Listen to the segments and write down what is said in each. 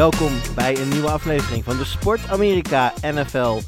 Welkom bij een nieuwe aflevering van de Sport Amerika NFL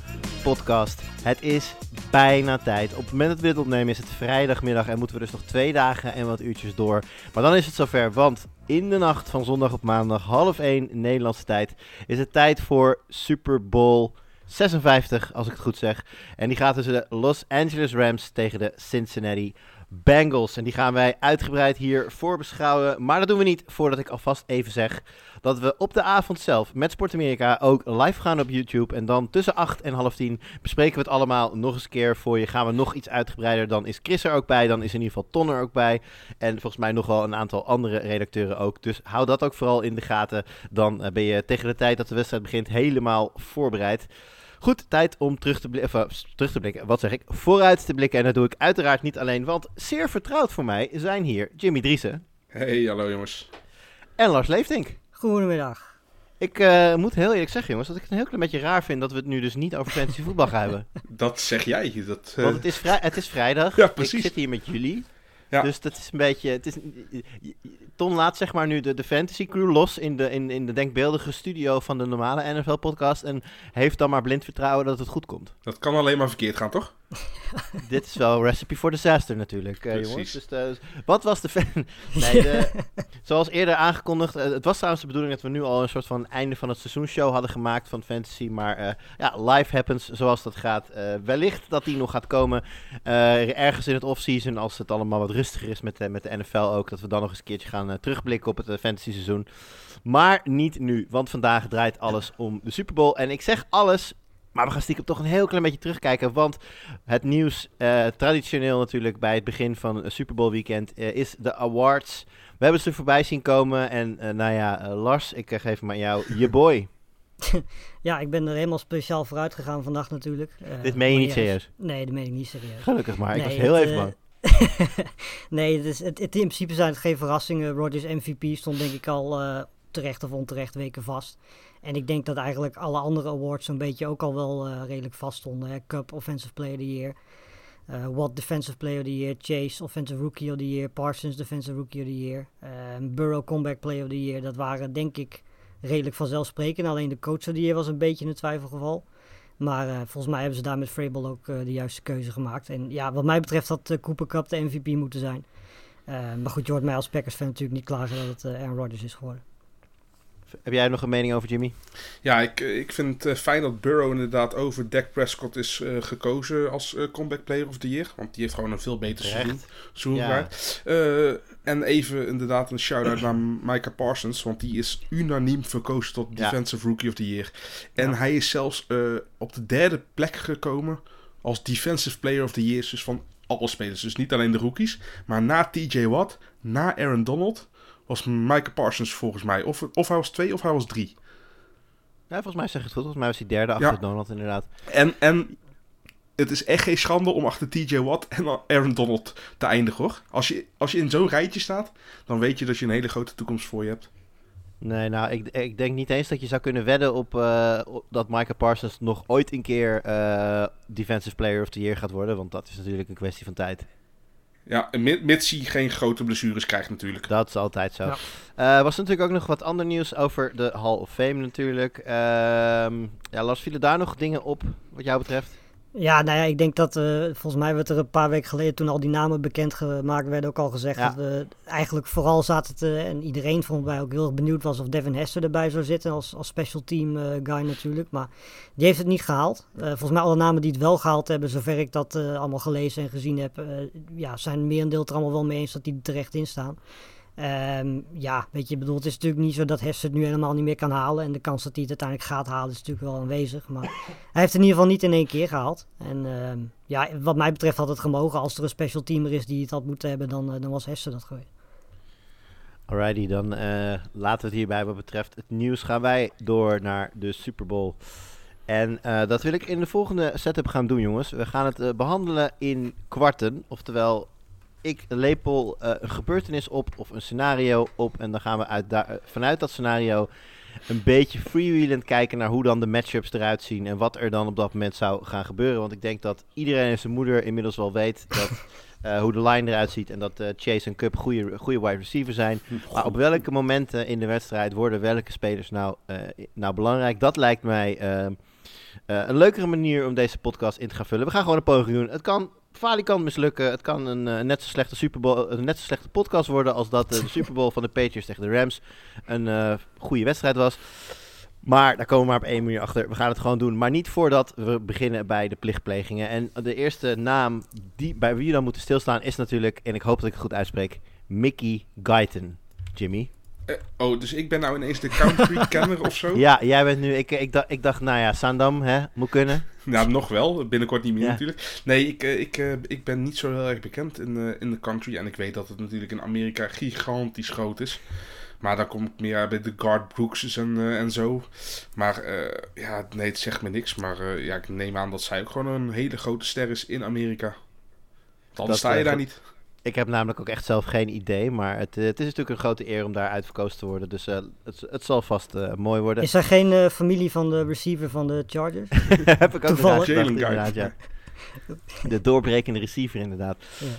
podcast. Het is bijna tijd. Op het moment dat we dit opnemen is het vrijdagmiddag en moeten we dus nog twee dagen en wat uurtjes door. Maar dan is het zover, want in de nacht van zondag op maandag, half 1 Nederlandse tijd, is het tijd voor Super Bowl 56, als ik het goed zeg. En die gaat tussen de Los Angeles Rams tegen de Cincinnati Bengals. En die gaan wij uitgebreid hier voorbeschouwen. Maar dat doen we niet voordat ik alvast even zeg dat we op de avond zelf met Sport Amerika ook live gaan op YouTube. En dan tussen 8 en half 10 bespreken we het allemaal nog eens een keer voor je. Gaan we nog iets uitgebreider. Dan is Chris er ook bij. Dan is in ieder geval Ton er ook bij. En volgens mij nog wel een aantal andere redacteuren ook. Dus hou dat ook vooral in de gaten. Dan eh, ben je tegen de tijd dat de wedstrijd begint helemaal voorbereid. Goed, tijd om terug te, bli- of, eh, terug te blikken. Wat zeg ik? Vooruit te blikken. En dat doe ik uiteraard niet alleen. Want zeer vertrouwd voor mij zijn hier Jimmy Driessen Hey, hallo jongens. en Lars Leeftink. Goedemiddag. Ik eh, moet heel eerlijk zeggen, jongens, dat ik het een heel klein beetje raar vind dat we het nu dus niet over fantasy voetbal gaan hebben. Dat zeg jij. Dat, eh, Want het is, vrij, het is vrijdag. Ja, precies. Ik zit hier met jullie. Ja. Dus dat is een beetje. Het is, Ton laat zeg maar nu de, de fantasy crew los in de, in, in de denkbeeldige studio van de normale NFL-podcast. En heeft dan maar blind vertrouwen dat het goed komt. dat kan alleen maar verkeerd gaan, toch? Dit is wel recipe for disaster natuurlijk, Precies. jongens. Dus, eh, wat was de fan... Nee, de, zoals eerder aangekondigd, eh, het was trouwens de bedoeling dat we nu al een soort van einde van het seizoenshow hadden gemaakt van Fantasy. Maar ja, live happens zoals dat gaat. Wellicht dat die nog gaat komen ergens in het offseason als het allemaal wat rustiger is met, de met de NFL ook. Dat we dan nog eens een keertje gaan terugblikken op het fantasy seizoen. Maar niet nu, want vandaag draait alles om de Super Bowl. En ik zeg alles, maar we gaan stiekem toch een heel klein beetje terugkijken. Want het nieuws, eh, traditioneel natuurlijk bij het begin van een Super Bowl weekend, eh, is de awards. We hebben ze er voorbij zien komen. En eh, nou ja, Lars, ik geef hem aan jou, je boy. Ja, ik ben er helemaal speciaal vooruit gegaan vandaag natuurlijk. Dit meen je niet serieus? Nee, dat meen ik niet serieus. Gelukkig maar, ik Nee, was heel het, even bang. nee, het is, het, het- in principe zijn het geen verrassingen. Rodgers MVP stond denk ik al terecht of onterecht weken vast. En ik denk dat eigenlijk alle andere awards zo'n beetje ook al wel eh, redelijk vast stonden. Hè. Cup Offensive Player of the Year. eh Watt Defensive Player of the Year. Chase Offensive Rookie of the Year. Parsons Defensive Rookie of the Year. eh, Burrow Comeback Player of the Year. Dat waren denk ik redelijk vanzelfsprekend. Alleen de Coach of the Year was een beetje een twijfelgeval. Maar eh, volgens mij hebben ze daar met Vrabel ook de juiste keuze gemaakt. En ja, wat mij betreft had Cooper Cup de MVP moeten zijn. Eh, maar goed, je hoort mij als Packers fan natuurlijk niet klagen dat het Aaron Rodgers is geworden. Heb jij nog een mening over Jimmy? Ja, ik, ik vind het eh, fijn dat Burrow inderdaad over Dak Prescott is eh, gekozen als eh, comeback player of the year. Want die heeft gewoon een veel beter seizoen, seizoen Ja. en even inderdaad een shout-out naar Micah Parsons. Want die is unaniem verkozen tot Ja. Defensive Rookie of the Year. En Ja. hij is zelfs op de derde plek gekomen als Defensive Player of the Year. Dus van alle spelers. Dus niet alleen de rookies. Maar na TJ Watt, na Aaron Donald, was Micah Parsons volgens mij. Of, of hij was twee of hij was drie. Ja, volgens mij zeg je het goed. Volgens mij was hij derde achter Ja. Donald inderdaad. En, en het is echt geen schande om achter TJ Watt en Aaron Donald te eindigen hoor. Als je, als je in zo'n rijtje staat, dan weet je dat je een hele grote toekomst voor je hebt. Nee, nou, ik, ik denk niet eens dat je zou kunnen wedden op, eh, op dat Micah Parsons nog ooit een keer eh, Defensive Player of the Year gaat worden. Want dat is natuurlijk een kwestie van tijd. Ja, mits hij geen grote blessures krijgt natuurlijk. Dat is altijd zo. Ja. Eh, was er natuurlijk ook nog wat ander nieuws over de Hall of Fame natuurlijk. Ehm ja, Lars, vielen daar nog dingen op wat jou betreft? Ja, nou ja, ik denk dat eh, volgens mij werd er een paar weken geleden toen al die namen bekendgemaakt werden ook al gezegd Ja. dat we eigenlijk vooral zaten te, en iedereen volgens mij ook heel erg benieuwd was of Devin Hester erbij zou zitten als, als special team eh, guy natuurlijk. Maar die heeft het niet gehaald. Eh, volgens mij alle namen die het wel gehaald hebben, zover ik dat eh, allemaal gelezen en gezien heb, eh, ja, zijn merendeel er allemaal wel mee eens dat die er terecht in staan. Ehm, ja, weet je, bedoel, het is natuurlijk niet zo dat Hesse het nu helemaal niet meer kan halen. En de kans dat hij het uiteindelijk gaat halen is natuurlijk wel aanwezig. Maar hij heeft het in ieder geval niet in één keer gehaald. En ehm, ja, wat mij betreft had het gemogen. Als er een special teamer is die het had moeten hebben, dan, eh, dan was Hesse dat geweest. Alrighty, dan eh, laten we het hierbij wat betreft het nieuws. Gaan wij door naar de Super Bowl. En eh, dat wil ik in de volgende setup gaan doen, jongens. We gaan het eh, behandelen in kwarten. Oftewel, ik lepel eh, een gebeurtenis op of een scenario op. En dan gaan we uit daar- eh, vanuit dat scenario een beetje freewheelend kijken naar hoe dan de matchups eruit zien. En wat er dan op dat moment zou gaan gebeuren. Want ik denk dat iedereen en zijn moeder inmiddels wel weet dat, eh, hoe de line eruit ziet. En dat Chase en Cup goede, goede wide receiver zijn. Maar op welke momenten in de wedstrijd worden welke spelers nou, nou belangrijk? Dat lijkt mij een leukere manier om deze podcast in te gaan vullen. We gaan gewoon een poging doen. Het kan falikant mislukken. Het kan een eh, net, zo slechte Super Bowl, een net zo slechte podcast worden als dat eh, de Super Bowl van de Patriots tegen de Rams een eh, goede wedstrijd was. Maar daar komen we maar op één manier achter. We gaan het gewoon doen. Maar niet voordat we beginnen bij de plichtplegingen. En de eerste naam die, bij wie we dan moeten stilstaan is natuurlijk, en ik hoop dat ik het goed uitspreek, Mickey Guyton. Jimmy. Eh, oh, dus ik ben nou ineens de country kenner of zo? Ja, jij bent nu. Ik, ik, dacht, ik dacht, nou ja, Sandam, hè, moet kunnen. Nou, nog wel. Binnenkort niet meer Ja. natuurlijk. Nee, ik, eh, ik, eh, ik ben niet zo heel erg bekend in, in de country. En ik weet dat het natuurlijk in Amerika gigantisch groot is. Maar dan kom ik meer bij de Guard Brookses en, en zo. Maar ja, nee, het zegt me niks. Maar ja, ik neem aan dat zij ook gewoon een hele grote ster is in Amerika. Dat, sta je daar niet. Ik heb namelijk ook echt zelf geen idee. Maar het, eh, het is natuurlijk een grote eer om daar uitverkozen te worden. Dus eh, het, het zal vast eh, mooi worden. Is er geen eh, familie van de receiver van de Chargers? heb ik ook Toevallig. inderdaad, ja. De doorbrekende receiver, inderdaad.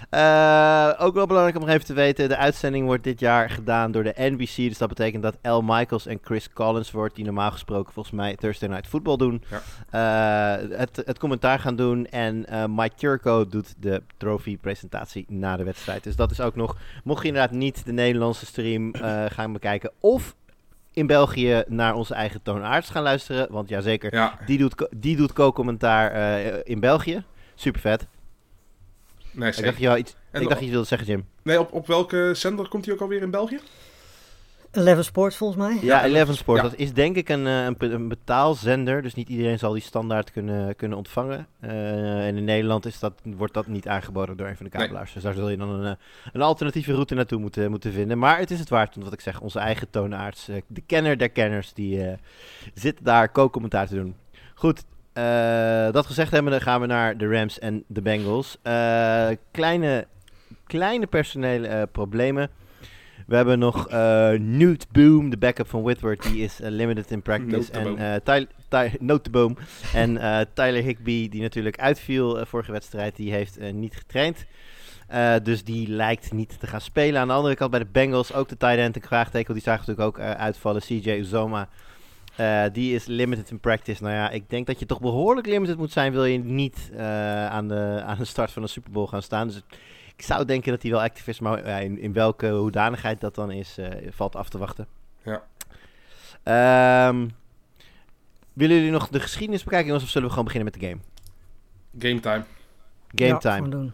Ja. Eh, ook wel belangrijk om nog even te weten: de uitzending wordt dit jaar gedaan door de NBC. Dus dat betekent dat Al Michaels en Chris Collins wordt, die normaal gesproken volgens mij Thursday Night Football doen, eh, het, het commentaar gaan doen. En eh, Mike Turco doet de trofee-presentatie na de wedstrijd. Dus dat is ook nog, mocht je inderdaad niet de Nederlandse stream eh, gaan bekijken, of in België naar onze eigen toonaards gaan luisteren. Want jazeker, Ja, die doet, die doet co-commentaar eh, in België. Super vet. nee, Ik zeker. dacht, je, iets, En ik dacht op- iets wilde zeggen, Jim. Nee, op, op welke zender komt hij ook alweer in België? Eleven Sports volgens mij. Ja, Eleven Sport. Ja. Dat is denk ik een, eh, een, be- een betaalzender. Dus niet iedereen zal die standaard kunnen, kunnen ontvangen. Eh, en in Nederland is dat, wordt dat niet aangeboden door een van de Nee. kabelaars. Dus daar zul je dan een, eh, een alternatieve route naartoe moeten, moeten vinden. Maar het is het waard, want wat ik zeg, onze eigen toonaards, de kenner der kenners, die eh, zit daar co-commentaar te doen. Goed, eh, dat gezegd hebben, dan gaan we naar de Rams en de Bengals. Eh, kleine, kleine personele eh, problemen. We hebben nog Newt Boom, de backup van Whitworth. Die is limited in practice. En Noteboom. eh Ty- Ty- Noteboom. En Tyler Higby, die natuurlijk uitviel vorige wedstrijd, die heeft niet getraind. Dus die lijkt niet te gaan spelen. Aan de andere kant bij de Bengals ook de tight end, een vraagteken. Die zagen natuurlijk ook uitvallen. CJ Uzoma. Eh, die is limited in practice. Nou ja, ik denk dat je toch behoorlijk limited moet zijn. Wil je niet eh, aan, de, aan de start van een Super Bowl gaan staan. Dus ik zou denken dat hij wel actief is. Maar ja, in, in welke hoedanigheid dat dan is, eh, valt af te wachten. Ja. Ehm, willen jullie nog de geschiedenis bekijken, jongens? Of zullen we gewoon beginnen met de game? Game time. Game Ja, time. doen.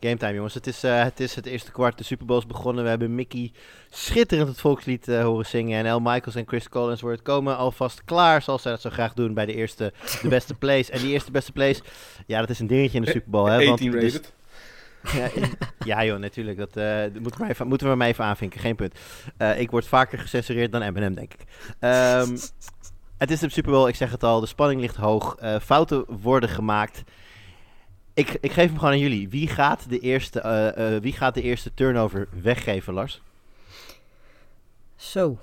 Game time, jongens. Het is, eh, het is het eerste kwart. De Super Bowl is begonnen. We hebben Mickey schitterend het volkslied eh, horen zingen. En Al Michaels en Chris Collins worden komen alvast klaar, zoals zij dat zo graag doen bij de eerste, de beste plays. En die eerste beste plays, ja, dat is een dingetje in de Super Bowl. Hè, want 18 dus- ja, ja, joh, natuurlijk. Dat eh, moeten, we maar even, moeten we maar even aanvinken. Geen punt. Eh, ik word vaker gecensureerd dan Eminem, denk ik. Ehm, het is de Super Bowl, ik zeg het al. De spanning ligt hoog. Eh, fouten worden gemaakt. Ik, ik geef hem gewoon aan jullie. Wie gaat de eerste, eh, eh, wie gaat de eerste turnover weggeven, Lars? Zo.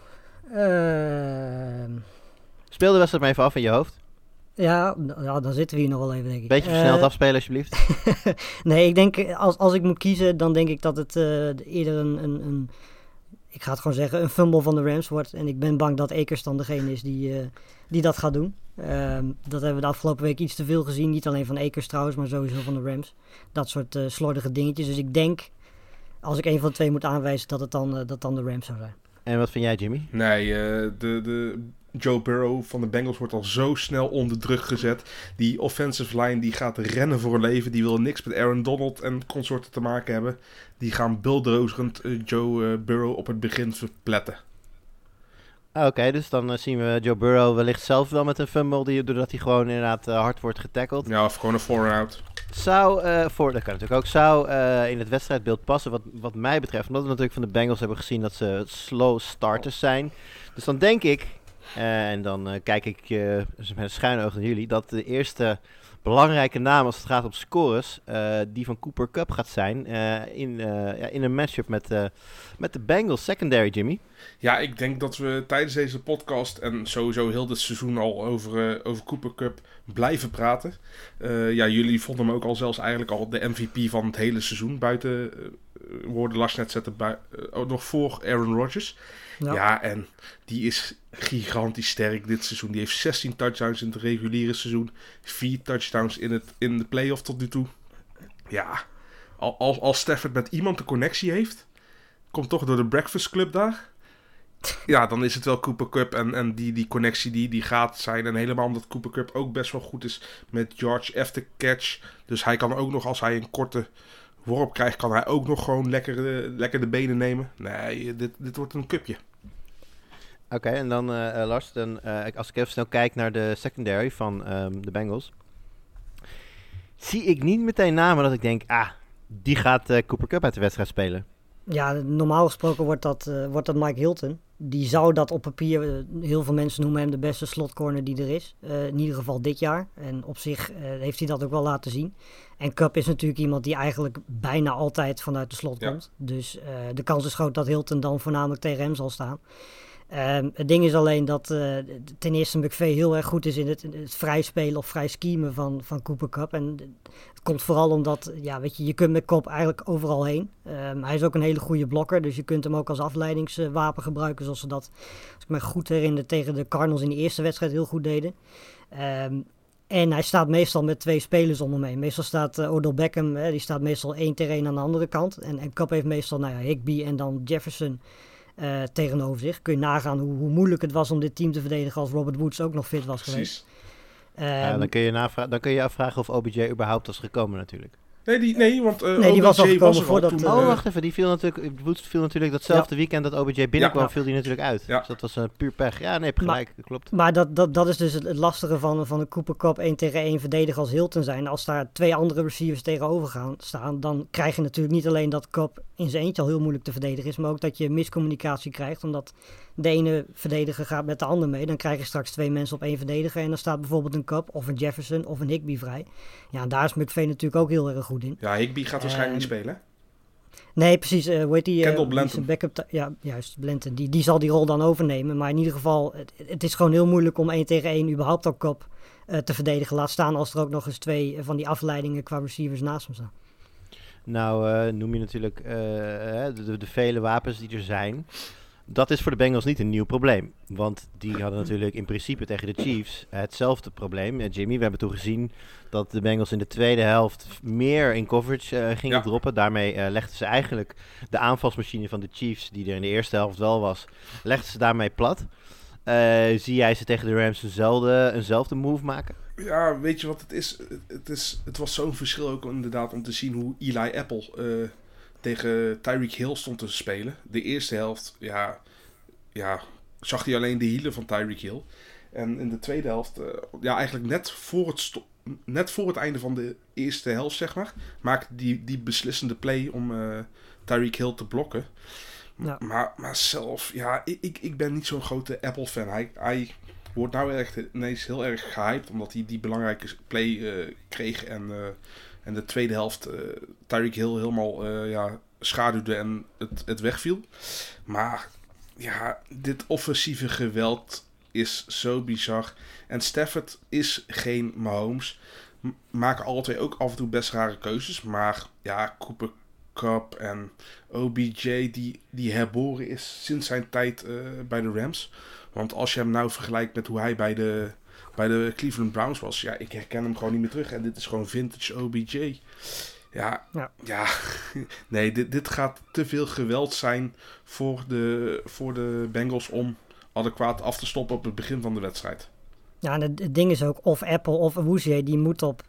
Ehm, Speel de wedstrijd maar even af in je hoofd. ja, ja, dan zitten we hier nog wel even, denk ik. Beetje versneld Eh, afspelen, alsjeblieft. nee, ik denk, als, als ik moet kiezen, dan denk ik dat het eerder een, een, een, ik ga het gewoon zeggen, een fumble van de Rams wordt. En ik ben bang dat Akers dan degene is die, die dat gaat doen. Ehm, dat hebben we de afgelopen week iets te veel gezien. Niet alleen van Akers trouwens, maar sowieso van de Rams. Dat soort eh slordige dingetjes. Dus ik denk, als ik een van de twee moet aanwijzen, dat het dan, eh, dat dan de Rams zou zijn. En wat vind jij, Jimmy? Nee, uh, de, de Joe Burrow van de Bengals wordt al zo snel onder druk gezet. Die offensive line die gaat rennen voor leven. Die wil niks met Aaron Donald en consorten te maken hebben. Die gaan bulldozerend uh, Joe uh, Burrow op het begin verpletten. Ah, oké, okay, dus dan uh, zien we Joe Burrow wellicht zelf wel met een fumble, die, doordat hij gewoon inderdaad uh, hard wordt getackled. Ja, of gewoon een four-out. Zou, uh, voor, dat kan natuurlijk ook, zou in het wedstrijdbeeld passen wat, wat mij betreft. Omdat we natuurlijk van de Bengals hebben gezien dat ze slow starters zijn. Dus dan denk ik, en dan kijk ik met een schuine oog naar jullie, dat de eerste belangrijke naam als het gaat om scores, uh, die van Cooper Cup gaat zijn uh, in, uh, ja, in een matchup met, met de Bengals secondary, Jimmy. Ja, ik denk dat we tijdens deze podcast en sowieso heel dit seizoen al over, over Cooper Cup blijven praten. ja, jullie vonden hem ook al zelfs eigenlijk al de MVP van het hele seizoen. Buiten woorden Lars net zetten, bij, nog voor Aaron Rodgers. Ja. en die is gigantisch sterk dit seizoen. Die heeft 16 touchdowns in het reguliere seizoen. 4 touchdowns in, het, in de playoff tot nu toe. Ja, als, als Stafford met iemand de connectie heeft, komt toch door de Breakfast Club daar. Ja, dan is het wel Cooper Cup en, en die, die connectie die, die gaat zijn. En helemaal omdat Cooper Cup ook best wel goed is met George after catch. Dus hij kan ook nog, als hij een korte worp krijgt, kan hij ook nog gewoon lekker, lekker de benen nemen. Nee, dit, dit wordt een cupje. Oké, en dan uh, Lars, dan, uh, als ik even snel kijk naar de secondary van um, de Bengals, zie ik niet meteen namen dat ik denk, ah, die gaat uh, Cooper Cup uit de wedstrijd spelen. Ja, normaal gesproken wordt dat, wordt dat Mike Hilton. Die zou dat op papier, heel veel mensen noemen hem de beste slotcorner die er is. in ieder geval dit jaar. En op zich heeft hij dat ook wel laten zien. En Cup is natuurlijk iemand die eigenlijk bijna altijd vanuit de slot komt. Dus de kans is groot dat Hilton dan voornamelijk tegen hem zal staan. Um, het ding is alleen dat uh, ten eerste McVeigh heel erg goed is in het, het vrij spelen of vrij schemen van, van Cooper Cup. En het komt vooral omdat, ja, weet je, je kunt met Kop eigenlijk overal heen. Um, hij is ook een hele goede blokker, dus je kunt hem ook als afleidingswapen gebruiken. Zoals ze dat, als ik me goed herinner, tegen de Cardinals in de eerste wedstrijd heel goed deden. Um, en hij staat meestal met twee spelers hem heen. Meestal staat uh, Odell Beckham, hè, die staat meestal één tegen één aan de andere kant. En, en Cup heeft meestal, nou ja, Higby en dan Jefferson uh, tegenover zich. Kun je nagaan hoe, hoe, moeilijk het was om dit team te verdedigen als Robert Woods ook nog fit was geweest. Um, ja, dan, kun je dan kun je afvragen of OBJ überhaupt was gekomen natuurlijk. Nee, die, nee want uh, nee, die was al gekomen voordat... Toen, oh, wacht even. Die viel natuurlijk, Woods viel natuurlijk datzelfde ja. weekend dat OBJ binnenkwam, ja, viel die natuurlijk uit. Ja. Dus dat was uh, puur pech. Ja, nee, gelijk. Maar, klopt. Maar dat, dat, dat is dus het, lastige van, van een Cooper Cup 1 tegen 1 verdedigen als Hilton zijn. Als daar twee andere receivers tegenover gaan staan, dan krijg je natuurlijk niet alleen dat Cup in zijn eentje al heel moeilijk te verdedigen is, maar ook dat je miscommunicatie krijgt, omdat de ene verdediger gaat met de ander mee. Dan krijg je straks twee mensen op één verdediger en dan staat bijvoorbeeld een Cup of een Jefferson of een Higby vrij. Ja, en daar is McVeigh natuurlijk ook heel erg goed in. Ja, Higby gaat waarschijnlijk niet spelen. Nee, precies. Uh, hoe heet die? Kendall uh, Blanton. Backup ja, juist. Blanton. Die, die zal die rol dan overnemen. Maar in ieder geval, het, het is gewoon heel moeilijk om één tegen één überhaupt ook kop uh, te verdedigen. Laat staan als er ook nog eens twee van die afleidingen qua receivers naast hem staan. Nou, noem je natuurlijk de, de, de vele wapens die er zijn. Dat is voor de Bengals niet een nieuw probleem. Want die hadden natuurlijk in principe tegen de Chiefs hetzelfde probleem. Jimmy, we hebben toen gezien dat de Bengals in de tweede helft meer in coverage uh, gingen ja. droppen. Daarmee uh, legden ze eigenlijk de aanvalsmachine van de Chiefs, die er in de eerste helft wel was, legden ze daarmee plat. Uh, zie jij ze tegen de Rams eenzelfde, eenzelfde move maken? Ja, weet je wat het is? Het, is, het was zo'n verschil ook inderdaad om te zien hoe Eli Apple tegen Tyreek Hill stond te spelen. De eerste helft, ja, ja zag hij alleen de hielen van Tyreek Hill. En in de tweede helft, uh, ja, eigenlijk net voor, het net voor het einde van de eerste helft, zeg maar, maakte die, die beslissende play om uh, Tyreek Hill te blokken. Ja. Maar, maar zelf, ja, ik, ik ben niet zo'n grote Apple-fan. Hij, hij wordt nou echt ineens heel erg gehyped, omdat hij die belangrijke play uh, kreeg en en de tweede helft uh, Tyreek Hill helemaal uh, ja, schaduwde en het, het wegviel. Maar ja, dit offensieve geweld is zo bizar. En Stafford is geen Mahomes. M maken alle twee ook af en toe best rare keuzes. Maar ja, Cooper Cup en OBJ, die, die herboren is sinds zijn tijd uh, bij de Rams. Want als je hem nou vergelijkt met hoe hij bij de bij de Cleveland Browns was. Ja, ik herken hem gewoon niet meer terug. En dit is gewoon vintage OBJ. Ja, Ja. ja. nee, dit, dit gaat te veel geweld zijn voor de, voor de Bengals om adequaat af te stoppen op het begin van de wedstrijd. Ja, en het, het ding is ook, of Apple of Awuzie, die moet op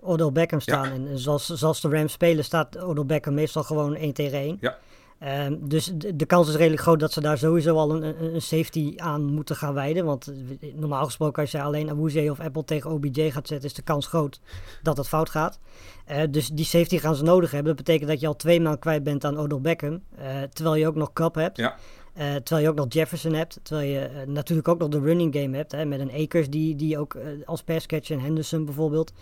Odell Beckham staan. Ja. En zoals, zoals de Rams spelen, staat Odell Beckham meestal gewoon 1 tegen 1. Ja. Ehm, dus de, de kans is redelijk groot dat ze daar sowieso al een, een, safety aan moeten gaan wijden. Want eh, normaal gesproken, als je alleen Awuzie of Apple tegen OBJ gaat zetten, is de kans groot dat het fout gaat. Eh, dus die safety gaan ze nodig hebben. Dat betekent dat je al twee man kwijt bent aan Odell Beckham. eh, terwijl je ook nog Cup hebt. Ja. Terwijl je ook nog Jefferson hebt. Terwijl je natuurlijk ook nog de running game hebt. Hè, met een Akers die, die ook als passcatcher en Henderson bijvoorbeeld.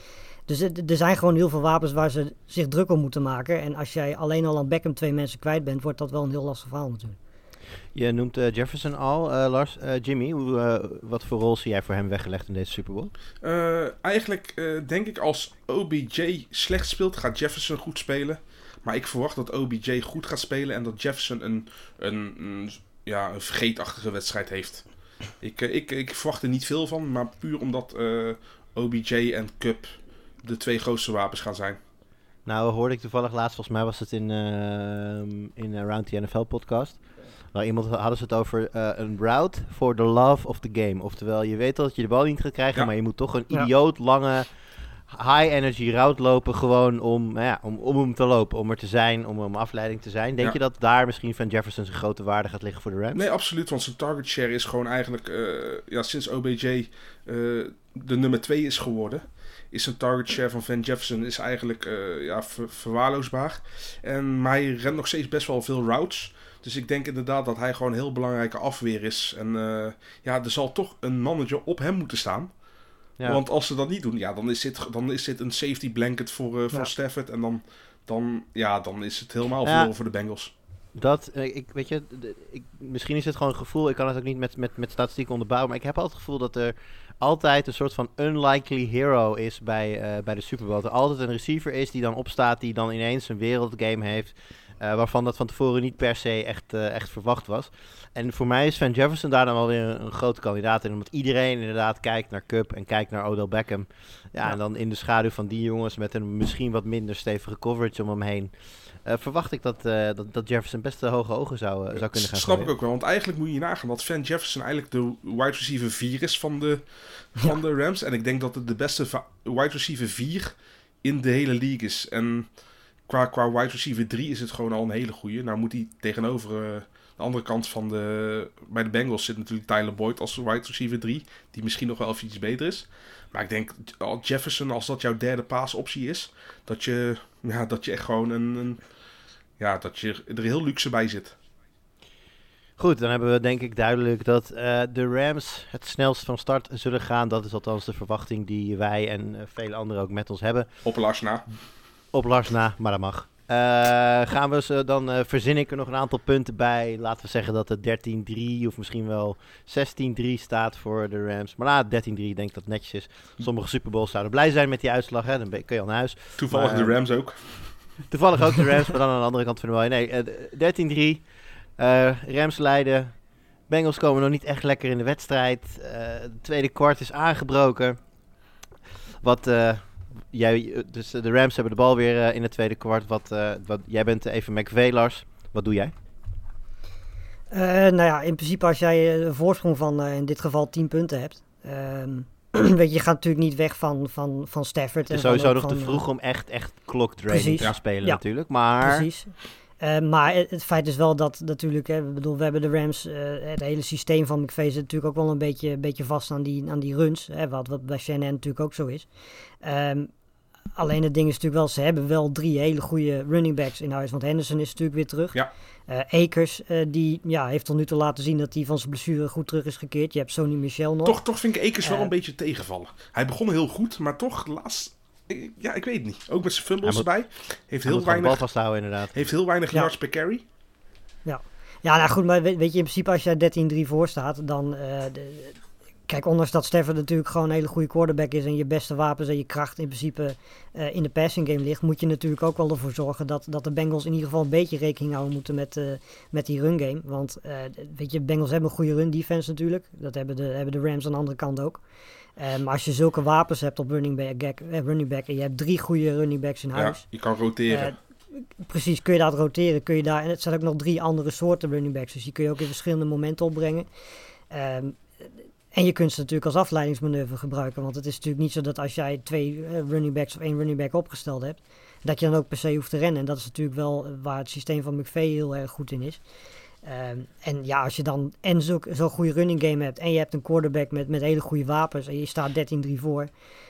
Dus het- er zijn gewoon heel veel wapens waar ze zich druk om moeten maken. En als jij alleen al aan Beckham twee mensen kwijt bent, wordt dat wel een heel lastig verhaal natuurlijk. Je noemt eh, Jefferson al, eh, Lars. Eh, Jimmy, hoe, eh, wat voor rol zie jij voor hem weggelegd in deze Super Bowl? Eh, eigenlijk eh, denk ik als OBJ slecht speelt, gaat Jefferson goed spelen. Maar ik verwacht dat OBJ goed gaat spelen en dat Jefferson een, een, een, ja, een vergeetachtige wedstrijd heeft. Ik, ik, ik verwacht er niet veel van, maar puur omdat eh, OBJ en Cup de twee grootste wapens gaan zijn. Nou, hoorde ik toevallig laatst, volgens mij was het in, ehm in eh, Round the NFL podcast. Nou, iemand hadden ze het over eh, een route for the love of the game. Oftewel, je weet dat je de bal niet gaat krijgen, Ja. maar je moet toch een Ja. idioot lange high energy route lopen. Gewoon om, nou ja, om, om hem te lopen, om er te zijn, om om afleiding te zijn. Denk Ja. je dat daar misschien Van Jefferson zijn grote waarde gaat liggen voor de Rams? Nee, absoluut, want zijn target share is gewoon eigenlijk, eh, ja, sinds OBJ eh, de nummer 2 is geworden, is zijn target share van Van Jefferson is eigenlijk eh, ja, ver- verwaarloosbaar. En, maar hij rent nog steeds best wel veel routes. Dus ik denk inderdaad dat hij gewoon een heel belangrijke afweer is. En eh, ja, er zal toch een manager op hem moeten staan. Ja. Want als ze dat niet doen, ja, dan is dit, dan is dit een safety blanket voor, eh voor Ja. Stafford. En dan, dan, ja, dan is het helemaal Ja. voor de Bengals. Dat, ik, weet je, ik, misschien is het gewoon een gevoel. Ik kan het ook niet met, met, met statistieken onderbouwen. Maar ik heb altijd het gevoel dat er altijd een soort van unlikely hero is bij, eh, bij de Super Bowl. Er altijd een receiver is die dan opstaat, die dan ineens een wereldgame heeft. eh, waarvan dat van tevoren niet per se echt, eh, echt verwacht was. En voor mij is Van Jefferson daar dan wel weer een, een grote kandidaat in. Omdat iedereen inderdaad kijkt naar Cup en kijkt naar Odell Beckham. Ja, Ja. en dan in de schaduw van die jongens met een misschien wat minder stevige coverage om hem heen. Eh, verwacht ik dat, eh, dat, dat Jefferson best de hoge ogen zou, eh, zou kunnen gaan Snap ik ook wel, want eigenlijk moet je nagaan dat Van Jefferson eigenlijk de wide receiver 4 is van de, van de Rams. En ik denk dat het de beste wide receiver 4 in de hele league is. En qua, qua wide receiver 3 is het gewoon al een hele goeie. Nou moet hij tegenover eh, de andere kant van de... Bij de Bengals zit natuurlijk Tyler Boyd als wide receiver 3. Die misschien nog wel even iets beter is. Maar ik denk, al Jefferson, als dat jouw derde paasoptie is... Dat je, ja, dat je echt gewoon een... een ja, dat je er heel luxe bij zit. Goed, dan hebben we denk ik duidelijk dat eh, de Rams het snelst van start zullen gaan. Dat is althans de verwachting die wij en eh, vele anderen ook met ons hebben. Op Lars na. Op Lars na, maar dat mag. Eh, gaan we ze, dan eh, verzin ik er nog een aantal punten bij. Laten we zeggen dat het 13-3 of misschien wel 16-3 staat voor de Rams. Maar na 13-3 denk ik dat het netjes is. Sommige Super Bowls zouden blij zijn met die uitslag. Hè? Dan kun je al naar huis. Toevallig Maar, de Rams ook. Toevallig ook de Rams, maar dan aan de andere kant van de mooi. Nee, eh, 13-3. Eh, Rams leiden. Bengals komen nog niet echt lekker in de wedstrijd. Eh de tweede kwart is aangebroken. Wat, eh, jij, dus de Rams hebben de bal weer eh, in het tweede kwart. Wat, eh, wat, jij bent even McVay, Lars. Wat doe jij? Eh, nou ja, in principe als jij eh, een voorsprong van eh, in dit geval 10 punten hebt. ehm, weet je, je gaat natuurlijk niet weg van, van, van Stafford. Het is sowieso nog te eh, vroeg om echt, echt clock Precies. te spelen Ja. natuurlijk. Maar Precies. Eh, maar het, feit is wel dat natuurlijk, hè, we, bedoel, we hebben de Rams, eh, het hele systeem van McVay zit natuurlijk ook wel een beetje, beetje vast aan die, aan die runs. Hè, wat, wat bij Shannon natuurlijk ook zo is. Ehm, alleen het ding is natuurlijk wel, ze hebben wel drie hele goede running backs in huis. Want Henderson is natuurlijk weer terug. Ja. Eh, Akers, eh, die ja, heeft tot nu toe laten zien dat hij van zijn blessure goed terug is gekeerd. Je hebt Sony Michel nog. Toch, toch vind ik Ekers wel Eh. een beetje tegenvallen. Hij begon heel goed, maar toch laatst... ik- Ja, ik weet het niet. Ook met zijn fumbles moet- erbij. Heeft heel weinig, vasthouden inderdaad. heeft heel weinig Ja. yards per carry. Ja, nou goed, maar weet, weet je, in principe als je daar 13-3 voor staat, dan... eh, de- kijk, ondanks dat Stafford natuurlijk gewoon een hele goede quarterback is en je beste wapens en je kracht in principe eh, in de passing game ligt, moet je natuurlijk ook wel ervoor zorgen dat, dat de Bengals in ieder geval een beetje rekening houden moeten met, eh, met die run game. Want, eh, weet je, Bengals hebben een goede run defense natuurlijk. Dat hebben de, hebben de Rams aan de andere kant ook. Maar als je zulke wapens hebt op running back, running back en je hebt drie goede running backs in Ja, huis. je kan roteren. Precies, kun je dat roteren. Kun je daar, en het zijn ook nog drie andere soorten running backs. Dus die kun je ook in verschillende momenten opbrengen. Ehm, en je kunt ze natuurlijk als afleidingsmanoeuvre gebruiken. Want het is natuurlijk niet zo dat als jij twee eh, running backs of één running back opgesteld hebt, dat je dan ook per se hoeft te rennen. En dat is natuurlijk wel eh, waar het systeem van McVay heel erg goed in is. Ehm, en ja, als je dan en zo'n zo goede running game hebt en je hebt een quarterback met, met hele goede wapens en je staat 13-3 voor,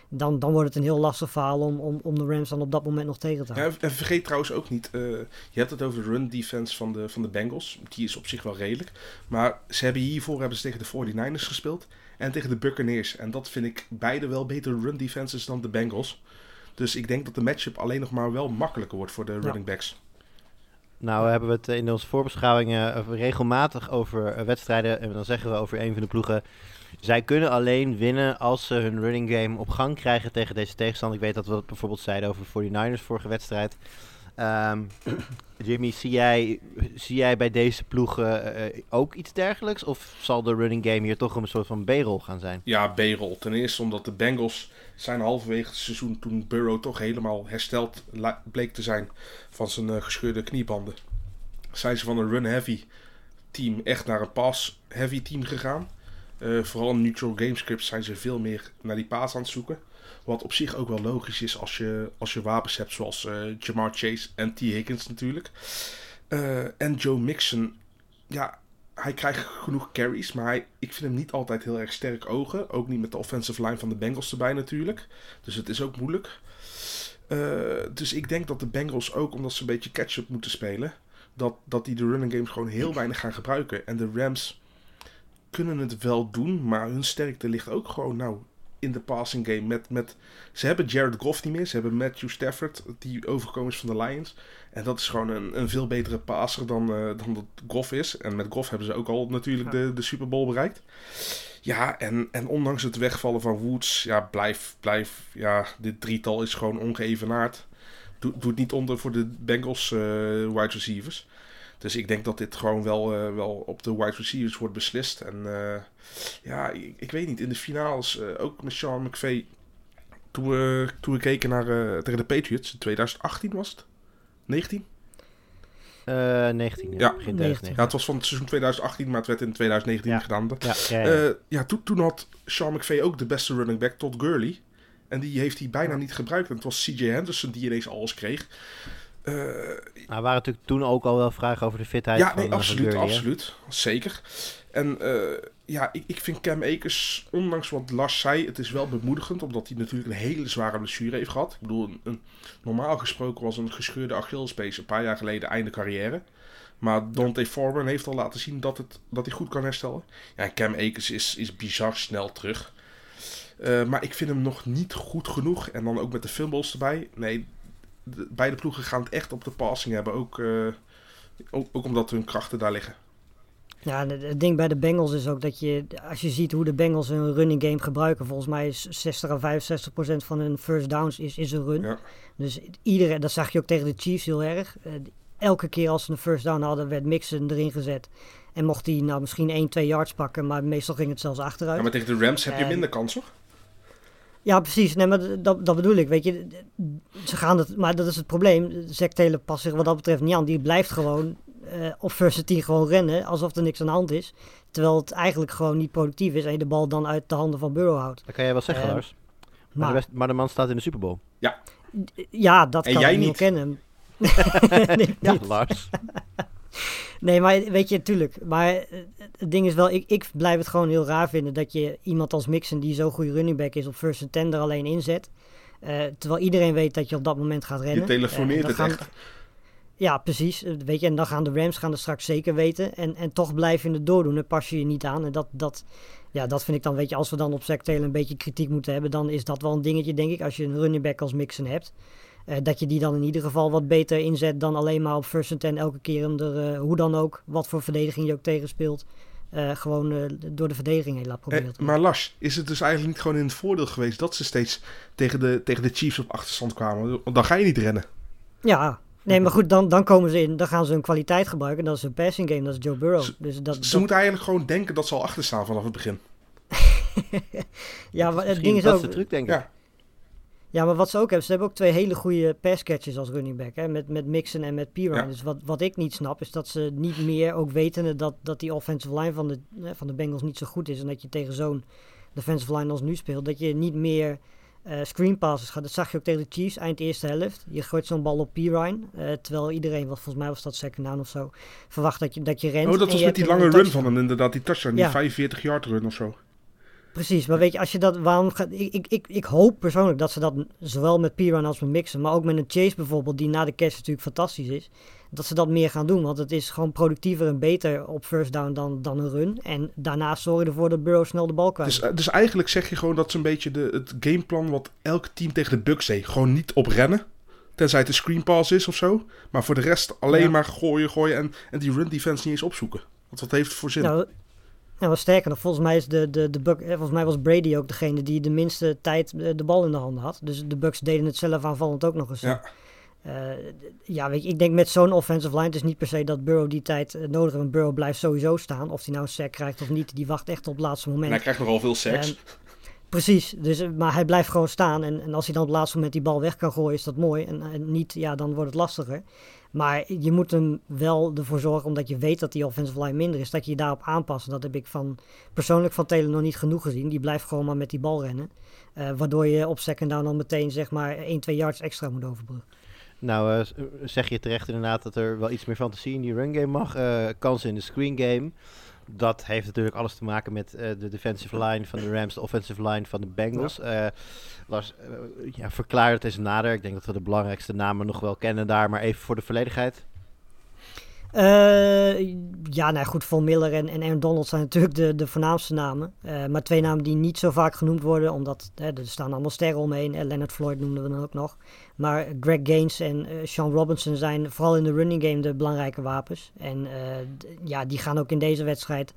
dan, dan wordt het een heel lastig verhaal om, om, om de Rams dan op dat moment nog tegen te Ja, houden. en vergeet trouwens ook niet, eh, je hebt het over de run defense van de, van de Bengals. Die is op zich wel redelijk. Maar ze hebben hiervoor hebben ze tegen de 49ers gespeeld en tegen de Buccaneers. En dat vind ik beide wel betere run defenses dan de Bengals. Dus ik denk dat de matchup alleen nog maar wel makkelijker wordt voor de running backs. Nou hebben we het in onze voorbeschouwingen eh, regelmatig over eh, wedstrijden. En dan zeggen we over een van de ploegen. Zij kunnen alleen winnen als ze hun running game op gang krijgen tegen deze tegenstander. Ik weet dat we dat bijvoorbeeld zeiden over de 49ers vorige wedstrijd. Ehm, Jimmy, zie jij, zie jij bij deze ploegen eh, ook iets dergelijks? Of zal de running game hier toch een soort van B-rol gaan zijn? Ja, B-roll. Ten eerste omdat de Bengals zijn halverwege het seizoen toen Burrow toch helemaal hersteld bleek te zijn van zijn eh, gescheurde kniebanden. Zijn ze van een run-heavy team echt naar een pass-heavy team gegaan. Eh, vooral in neutral game scripts zijn ze veel meer naar die paas aan het zoeken. Wat op zich ook wel logisch is als je, als je wapens hebt zoals eh, Jamar Chase en T. Higgins natuurlijk. Eh, en Joe Mixon, ja, hij krijgt genoeg carries, maar hij, ik vind hem niet altijd heel erg sterk ogen. Ook niet met de offensive line van de Bengals erbij natuurlijk. Dus het is ook moeilijk. Dus ik denk dat de Bengals ook, omdat ze een beetje catch-up moeten spelen, dat, dat die de running games gewoon heel weinig gaan gebruiken. En de Rams kunnen het wel doen, maar hun sterkte ligt ook gewoon nou in de passing game. Met, met, ze hebben Jared Goff niet meer, ze hebben Matthew Stafford, die overgekomen is van de Lions. En dat is gewoon een, een veel betere passer dan, eh, dan dat Goff is. En met Goff hebben ze ook al natuurlijk de, de Super Bowl bereikt. Ja, en, en ondanks het wegvallen van Woods, ja, blijf, blijf, ja, dit drietal is gewoon ongeëvenaard. Doe, doet niet onder voor de Bengals eh, wide receivers. Dus ik denk dat dit gewoon wel, eh, wel op de wide receivers wordt beslist. En eh, ja, ik, ik weet niet, in de finales, eh, ook met Sean McVay, toen we, toen we keken naar, tegen de Patriots, in 2018 was het? 19? Eh 19, ja, Ja. begin 19. 2019. Ja, het was van het seizoen 2018, maar het werd in 2019 Ja. gedaan. Ja, ja, ja. Ja, toen, toen had Sean McVay ook de beste running back tot Gurley. En die heeft hij bijna niet gebruikt. En het was CJ Henderson die ineens alles kreeg. Nou, er waren natuurlijk toen ook al wel vragen over de fitheid ja, van, nee, van absoluut, absoluut. Zeker. En eh, ja, ik, ik vind Cam Akers, ondanks wat Lars zei, het is wel bemoedigend. Omdat hij natuurlijk een hele zware blessure heeft gehad. Ik bedoel, een, een- normaal gesproken was een gescheurde Achillespees een paar jaar geleden einde carrière. Maar Dante Foreman heeft al laten zien dat, het, dat hij goed kan herstellen. Ja, en Cam Akers is, is bizar snel terug. Eh, maar ik vind hem nog niet goed genoeg. En dan ook met de fumbles erbij. Nee, de- beide ploegen gaan het echt op de passing hebben. Ook, eh, ook, ook omdat hun krachten daar liggen. Ja, het ding bij de Bengals is ook dat je, als je ziet hoe de Bengals hun running game gebruiken, volgens mij is 60 à 65 procent van hun first downs is, is een run. Ja. Dus iedereen, dat zag je ook tegen de Chiefs heel erg. Eh, elke keer als ze een first down hadden, werd Mixon erin gezet. En mocht hij nou misschien 1, 2 yards pakken, maar meestal ging het zelfs achteruit. Ja, maar tegen de Rams heb je minder kans, hoor. Ja, precies. Nee, maar dat, dat bedoel ik. Weet je, ze gaan het, maar dat is het probleem. Zack Taylor past zich wat dat betreft niet aan. Die blijft gewoon eh, op and tee gewoon rennen, alsof er niks aan de hand is. Terwijl het eigenlijk gewoon niet productief is en je de bal dan uit de handen van Burrow houdt. Dat kan jij wel zeggen, Eh, Lars. Maar, Maar de best- maar de man staat in de Super Bowl. ja, dat En kan jij ik niet ontkennen. nee, Ja, niet. Lars. nee, maar weet je, tuurlijk. Maar het ding is wel, ik, ik blijf het gewoon heel raar vinden dat je iemand als Mixon, die zo'n goede running back is, op first and ten er alleen inzet. Eh, terwijl iedereen weet dat je op dat moment gaat rennen. Je telefoneert Eh, het gaan- echt. Ja, precies. Eh, Weet je, en dan gaan de Rams gaan er straks zeker weten. En, en toch blijf je het doordoen. Dan pas je je niet aan. En dat, dat, ja, dat vind ik dan, weet je, als we dan op Taylor een beetje kritiek moeten hebben, dan is dat wel een dingetje, denk ik. Als je een running back als Mixon hebt. Eh, dat je die dan in ieder geval wat beter inzet dan alleen maar op first and ten elke keer er, eh, hoe dan ook, wat voor verdediging je ook tegenspeelt, eh, gewoon door de verdediging heen laat proberen. Eh, maar Lars, is het dus eigenlijk niet gewoon in het voordeel geweest dat ze steeds tegen de, tegen de Chiefs op achterstand kwamen? Want dan ga je niet rennen. Ja, nee, maar goed, dan, dan komen ze in, dan gaan ze hun kwaliteit gebruiken. Dat is een passing game, dat is Joe Burrow. Ze- Dus dat, Ze dat- moeten eigenlijk gewoon denken dat ze al achter staan vanaf het begin. ja, maar het ding is dat ook... is de truc, denk ik. Ja. Ja, maar wat ze ook hebben, ze hebben ook twee hele goede passcatchers als running back. Hè? Met, met Mixon en met Pirine. Ja. Dus wat, wat ik niet snap, is dat ze niet meer, ook wetende dat, dat die offensive line van de, van de Bengals niet zo goed is. En dat je tegen zo'n defensive line als nu speelt, dat je niet meer eh screen passes gaat. Dat zag je ook tegen de Chiefs eind eerste helft. Je gooit zo'n bal op Pirine. eh, terwijl iedereen, wat volgens mij was dat second down of zo, verwacht dat je, dat je rent. Oh, dat was met die lange run touchdown. van hem inderdaad, die touchdown, die Ja. 45 yard run of zo. Precies, maar weet je, als je dat, waarom gaat, ik, ik, ik, ik hoop persoonlijk dat ze dat zowel met Piran als met Mixen, maar ook met een Chase bijvoorbeeld, die na de catch natuurlijk fantastisch is, dat ze dat meer gaan doen, want het is gewoon productiever en beter op first down dan, dan een run. En daarnaast zorg je ervoor dat Burrow snel de bal kwijt Dus, eh, dus eigenlijk zeg je gewoon dat ze een beetje de, het gameplan wat elk team tegen de Bucks deed. Gewoon niet op rennen. Tenzij het een screen pass is of zo. Maar voor de rest alleen Ja. maar gooien, gooien en, en die run defense niet eens opzoeken. Want wat heeft voor zin? Nou, nou, wat sterker nog, volgens mij, is de, de, de Buck, eh, volgens mij was Brady ook degene die de minste tijd eh, de bal in de handen had. Dus de Bucks deden het zelf aanvallend ook nog eens. Ja. Eh, ja, weet je, ik denk met zo'n offensive line, het is niet per se dat Burrow die tijd nodig heeft. Want Burrow blijft sowieso staan. Of hij nou een sack krijgt of niet, die wacht echt op het laatste en moment. hij krijgt nogal veel seks. En- Precies, dus, eh, maar hij blijft gewoon staan. En, en als hij dan op het laatste moment die bal weg kan gooien, is dat mooi. En, niet, ja, dan wordt het lastiger. Maar je moet hem wel ervoor zorgen, omdat je weet dat die offensive line minder is, dat je je daarop aanpast. En dat heb ik van, persoonlijk van Taylor nog niet genoeg gezien. Die blijft gewoon maar met die bal rennen. Eh, waardoor je op second down dan meteen zeg maar 1, 2 yards extra moet overbruggen. Nou, eh, zeg je terecht inderdaad dat er wel iets meer fantasie in die run game mag. Eh kansen in de screen game. Dat heeft natuurlijk alles te maken met eh, de defensive line van de Rams, de offensive line van de Bengals. Eh, Lars, eh, ja, verklaar het eens nader. Ik denk dat we de belangrijkste namen nog wel kennen daar, maar even voor de volledigheid. Eh, ja, nou goed, Von Miller en, en Aaron Donald zijn natuurlijk de, de voornaamste namen. Eh, maar twee namen die niet zo vaak genoemd worden, omdat er staan allemaal sterren omheen. En Leonard Floyd noemden we dan ook nog. Maar Greg Gaines en eh, Sean Robinson zijn vooral in de running game de belangrijke wapens. En ja, die gaan ook in deze wedstrijd,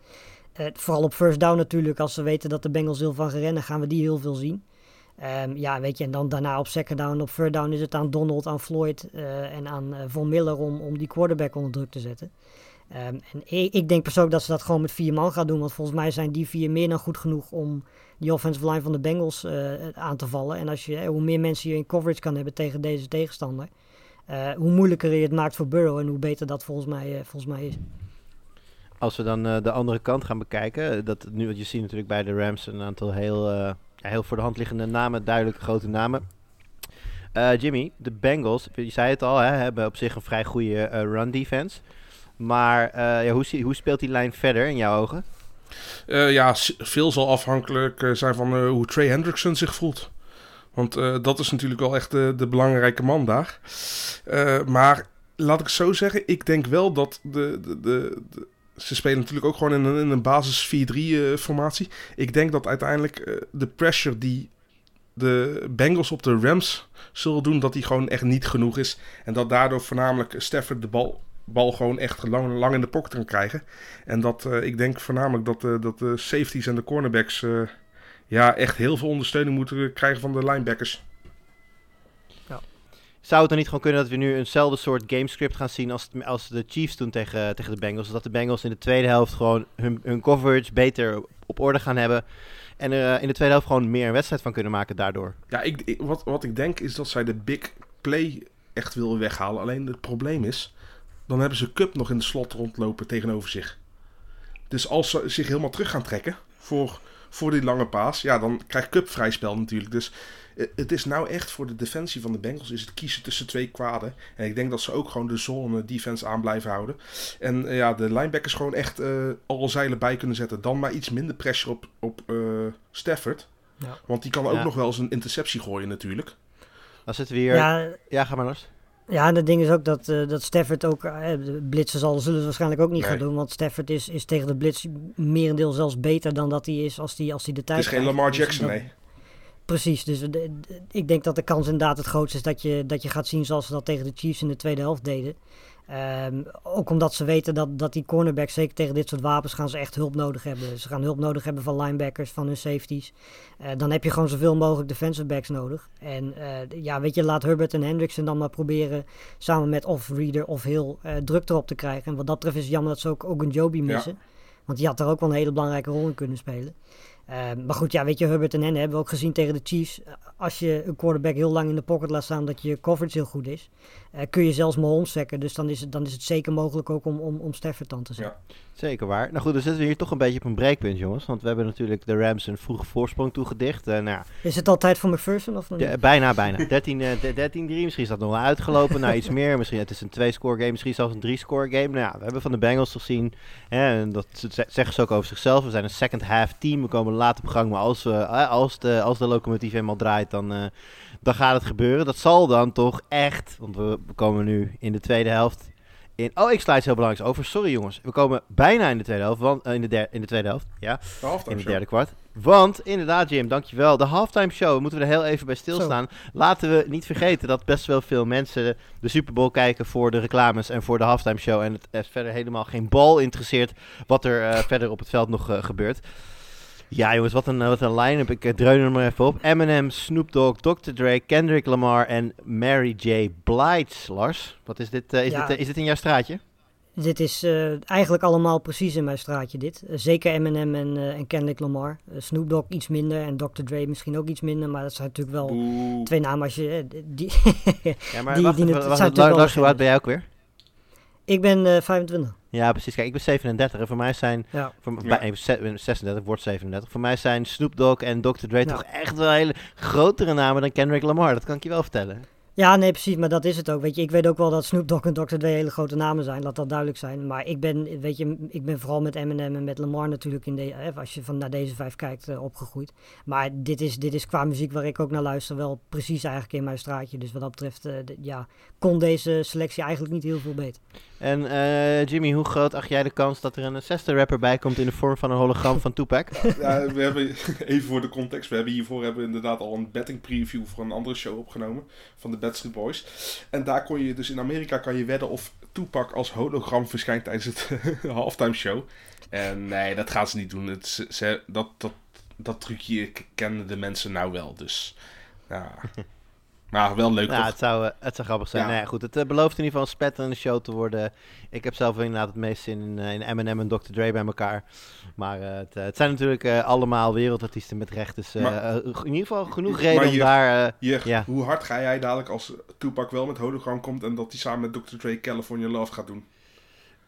vooral op first down natuurlijk, als ze weten dat de Bengals heel van gaan rennen, gaan we die heel veel zien. Ehm, ja, weet je, en dan daarna op second down, op third down is het aan Donald, aan Floyd eh, en aan eh, Von Miller om, om die quarterback onder druk te zetten. Ehm, en ik, denk persoonlijk dat ze dat gewoon met vier man gaan doen, want volgens mij zijn die vier meer dan goed genoeg om die offensive line van de Bengals eh, aan te vallen. En als je, hoe meer mensen je in coverage kan hebben tegen deze tegenstander, hoe moeilijker je het maakt voor Burrow en hoe beter dat volgens mij, volgens mij is. Als we dan de andere kant gaan bekijken, dat nu, want je ziet natuurlijk bij de Rams een aantal heel, heel voor de hand liggende namen, duidelijke grote namen. Eh, Jimmy, de Bengals, je zei het al, hè, hebben op zich een vrij goede eh, run defense. Maar eh, ja, hoe, hoe speelt die lijn verder in jouw ogen? Ja, veel zal afhankelijk zijn van hoe Trey Hendrickson zich voelt. Want dat is natuurlijk wel echt de, belangrijke man daar. Maar laat ik zo zeggen, ik denk wel dat de, de, de- ze spelen natuurlijk ook gewoon in een, in een basis 4-3 eh, formatie. Ik denk dat uiteindelijk eh, de pressure die de Bengals op de Rams zullen doen, dat die gewoon echt niet genoeg is. En dat daardoor voornamelijk Stafford de bal, bal gewoon echt lang, in de pocket kan krijgen. En dat eh, ik denk voornamelijk dat, dat de safeties en de cornerbacks ja, echt heel veel ondersteuning moeten krijgen van de linebackers. Zou het dan niet gewoon kunnen dat we nu eenzelfde soort gamescript gaan zien als, als de Chiefs toen tegen, tegen de Bengals? Dat de Bengals in de tweede helft gewoon hun, hun coverage beter op orde gaan hebben. En er eh, in de tweede helft gewoon meer een wedstrijd van kunnen maken daardoor. Ja, ik, wat, wat ik denk is dat zij de big play echt willen weghalen. Alleen het probleem is, dan hebben ze Cup nog in de slot rondlopen tegenover zich. Dus als ze zich helemaal terug gaan trekken voor, voor die lange paas, ja, dan krijgt Cup vrij spel natuurlijk. Dus eh, het is nou echt voor de defensie van de Bengals is het kiezen tussen twee kwaden. En ik denk dat ze ook gewoon de zone defense aan blijven houden. En eh, ja, de linebackers gewoon echt eh alle zeilen bij kunnen zetten. Dan maar iets minder pressure op, op eh, Stafford. Ja. Want die kan ook Ja. nog wel eens een interceptie gooien natuurlijk. Dan zitten we hier... Ja, Ja, ga maar los. Ja, en het ding is ook dat, eh dat Stafford ook, eh, de blitsen zal, zullen ze waarschijnlijk ook niet Nee. gaan doen. Want Stafford is, is tegen de blitz merendeel zelfs beter dan dat hij is als hij als de tijd Het is geen. Lamar Dus Jackson, dat- nee. Precies, dus de- de- ik denk dat de kans inderdaad het grootste is dat je, dat je gaat zien zoals ze dat tegen de Chiefs in de tweede helft deden. Ehm, ook omdat ze weten dat, dat die cornerbacks, zeker tegen dit soort wapens, gaan ze echt hulp nodig hebben. Ze gaan hulp nodig hebben van linebackers, van hun safeties. Eh, dan heb je gewoon zoveel mogelijk defensive backs nodig. En eh, ja, weet je, laat Herbert en Hendrickson dan maar proberen samen met of Reader of Hill eh, druk erop te krijgen. En wat dat betreft is het jammer dat ze ook Ogunjobi missen. Want die had er ook wel een hele belangrijke rol in kunnen spelen. Eh, maar goed, ja, weet je, Herbert en Hen hebben we ook gezien tegen de Chiefs. Als je een quarterback heel lang in de pocket laat staan, dat je coverage heel goed is, eh, kun je zelfs Mahomes zekken. Dus dan is het, dan is het zeker mogelijk ook om, om, om Stafford dan te zetten. Zeker waar. Nou goed, dan zitten we hier toch een beetje op een breekpunt, jongens. Want we hebben natuurlijk de Rams een vroege voorsprong toegedicht. Eh nou ja, Is het al tijd voor McPherson of niet? de- bijna, bijna. 13, eh, 13-3, misschien is dat nog wel uitgelopen. nou, iets meer. Misschien het is een twee-score game, misschien zelfs een drie-score game. Nou ja, we hebben van de Bengals gezien. Hè, en dat ze- zeggen ze ook over zichzelf. We zijn een second-half team. We komen laat op gang. Maar als, we, als, de, als de locomotief eenmaal draait, dan, dan gaat het gebeuren. Dat zal dan toch echt, want we, komen nu in de tweede helft in... Oh, ik sla iets heel belangrijks over. Sorry jongens. We komen bijna in de tweede helft. Want, eh, in, de der, in de tweede helft, ja. De In het derde kwart. Want, inderdaad Jim, dankjewel. De halftime show, moeten we er heel even bij stilstaan. Laten we niet vergeten dat best wel veel mensen de Super Bowl kijken voor de reclames en voor de halftime show. En het er verder helemaal geen bal interesseert wat er eh, verder op het veld nog eh, gebeurt. Ja jongens, wat een, eh, wat een line-up. Ik eh, dreun er maar even op. Eminem, Snoop Dogg, Dr. Dre, Kendrick Lamar en Mary J. Blige. Lars, wat is dit? eh, is, Ja. dit is dit in jouw straatje? Dit is eigenlijk allemaal precies in mijn straatje dit. Zeker Eminem en, en Kendrick Lamar. Snoop Dogg iets minder en Dr. Dre misschien ook iets minder. Maar dat zijn natuurlijk wel twee namen als je... die Ja, maar Die- wacht die- wacht Lars, hoe oud ben jij ook weer? ik ben eh 25. Ja, precies. Kijk, ik ben 37 en voor mij zijn... Ja. Voor, Ja. bij, even ze- 36, wordt 37. Voor mij zijn Snoop Dogg en Dr. Dre Ja. toch echt wel hele grotere namen dan Kendrick Lamar. Dat kan ik je wel vertellen. Ja, nee, precies, maar dat is het ook. Weet je, ik weet ook wel dat Snoop Dogg en Dr. Dre hele grote namen zijn, laat dat duidelijk zijn. Maar ik ben, weet je, ik ben vooral met Eminem en met Lamar natuurlijk, in de, eh, als je van naar deze vijf kijkt, eh, opgegroeid. Maar dit is, dit is qua muziek waar ik ook naar luister wel precies eigenlijk in mijn straatje. Dus wat dat betreft, eh, de- ja, kon deze selectie eigenlijk niet heel veel beter. En eh, Jimmy, hoe groot acht jij de kans dat er een zesde rapper bij komt in de vorm van een hologram van Tupac? Ja, we hebben, even voor de context, we hebben hiervoor hebben we inderdaad al een betting preview voor een andere show opgenomen van de Bad Street Boys. En daar kon je dus in Amerika kan je wedden of Tupac als hologram verschijnt tijdens het halftime show. En nee, dat gaan ze niet doen. Het, ze, dat, dat, dat trucje kennen de mensen nou wel, dus ja. Maar wel leuk nou, toch? het zou, eh, het zou grappig zijn. Ja. Nou goed, het eh, belooft in ieder geval een spetterende show te worden. Ik heb zelf inderdaad het meest zin in, eh, in Eminem en Dr. Dre bij elkaar. Maar eh, het, het zijn natuurlijk allemaal wereldartiesten met recht. Dus Maar- in ieder geval genoeg Maar reden om je- daar... eh, ja. hoe hard ga jij dadelijk als Tupac wel met hologram komt en dat hij samen met Dr. Dre California Love gaat doen?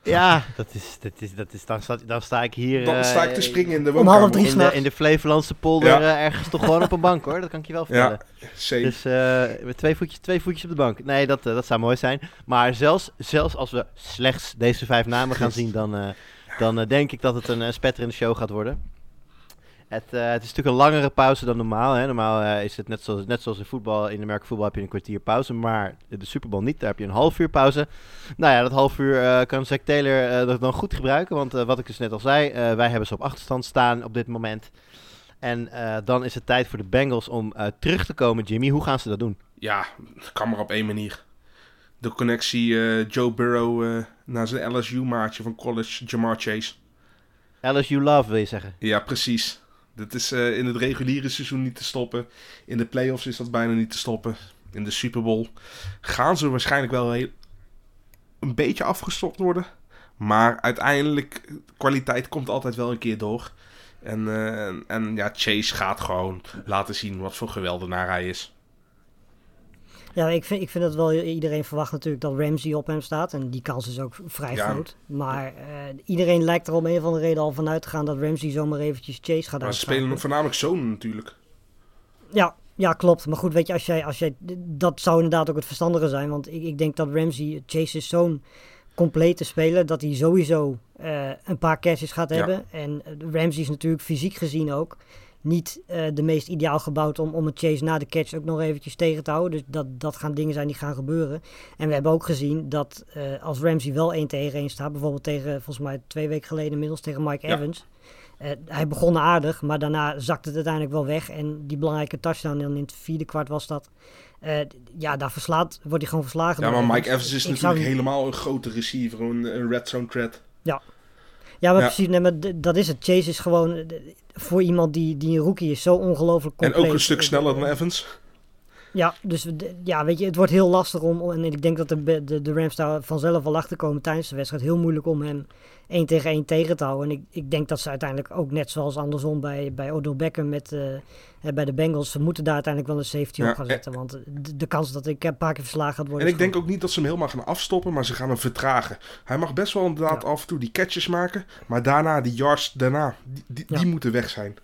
Ja, dat is, dat is, dat is, dan, sta, dan sta ik hier Dan eh, sta ik te springen in de om half drie in de, in de Flevolandse polder Ja. eh, ergens toch gewoon op een bank hoor. Dat kan ik je wel vertellen. Ja, safe. Dus eh, met twee voetjes, twee voetjes op de bank. Nee, dat, eh, dat zou mooi zijn. Maar zelfs, zelfs als we slechts deze vijf namen gaan zien, dan, eh, dan eh, denk ik dat het een uh, spetterende show gaat worden. Het, eh, het is natuurlijk een langere pauze dan normaal. Hè. Normaal eh, is het net zoals, net zoals in voetbal. In de merkvoetbal heb je een kwartier pauze. Maar de Super Bowl niet. Daar heb je een half uur pauze. Nou ja, dat half uur eh, kan Zack Taylor dat dan goed gebruiken. Want wat ik dus net al zei, wij hebben ze op achterstand staan op dit moment. En dan is het tijd voor de Bengals om terug te komen, Jimmy. Hoe gaan ze dat doen? Ja, kan maar op één manier. De connectie Joe Burrow naar zijn LSU-maatje van college, Jamar Chase. LSU Love wil je zeggen? Ja, precies. Dat is eh, in het reguliere seizoen niet te stoppen. In de playoffs is dat bijna niet te stoppen. In de Super Bowl gaan ze waarschijnlijk wel een beetje afgestopt worden. Maar uiteindelijk, kwaliteit komt altijd wel een keer door. En, eh, en, en ja, Chase gaat gewoon laten zien wat voor geweldenaar hij is. Ja, ik vind, ik vind dat wel, iedereen verwacht natuurlijk dat Ramsey op hem staat. En die kans is ook vrij Ja. groot. Maar eh, iedereen lijkt er om een of andere reden al vanuit te gaan dat Ramsey zomaar eventjes Chase gaat Maar ze spelen voornamelijk zonen natuurlijk. Ja, ja, klopt. Maar goed, weet je, als jij, als jij, dat zou inderdaad ook het verstandige zijn. Want ik, ik denk dat Ramsey, Chase is zo'n complete speler dat hij sowieso eh, een paar catches gaat Ja. hebben. En Ramsey is natuurlijk fysiek gezien ook niet eh, de meest ideaal gebouwd om, om een chase na de catch ook nog eventjes tegen te houden. Dus dat, dat gaan dingen zijn die gaan gebeuren. En we hebben ook gezien dat eh, als Ramsey wel 1 tegen 1 staat, bijvoorbeeld tegen, volgens mij twee weken geleden inmiddels tegen Mike Ja. Evans. Eh, hij begon aardig, maar daarna zakte het uiteindelijk wel weg. En die belangrijke touchdown in het vierde kwart was dat. ja, daar verslaat, wordt hij gewoon verslagen. Ja, maar Mike Evans is Ik natuurlijk helemaal een grote receiver. Een, een red zone threat. Ja, maar Ja. precies, nee, maar dat is het. Chase is gewoon, voor iemand die, die een rookie is, zo ongelooflijk En compleet. ook een stuk Eh, sneller dan Evans. Ja, dus ja, weet je, het wordt heel lastig om. En ik denk dat de, de, de Rams daar vanzelf wel achter komen tijdens de wedstrijd. Heel moeilijk om hem één tegen één tegen te houden. En ik, ik denk dat ze uiteindelijk ook net zoals andersom bij, bij Odell Beckham met, eh, eh, bij de Bengals. Ze moeten daar uiteindelijk wel een safety Ja, op gaan en- zetten. Want de, de kans dat ik een paar keer verslagen gaat worden. En ik denk ook niet dat ze hem helemaal gaan afstoppen, maar ze gaan hem vertragen. Hij mag best wel inderdaad Ja. af en toe die catches maken, maar daarna, die yards daarna, die, die, Ja. die moeten weg zijn.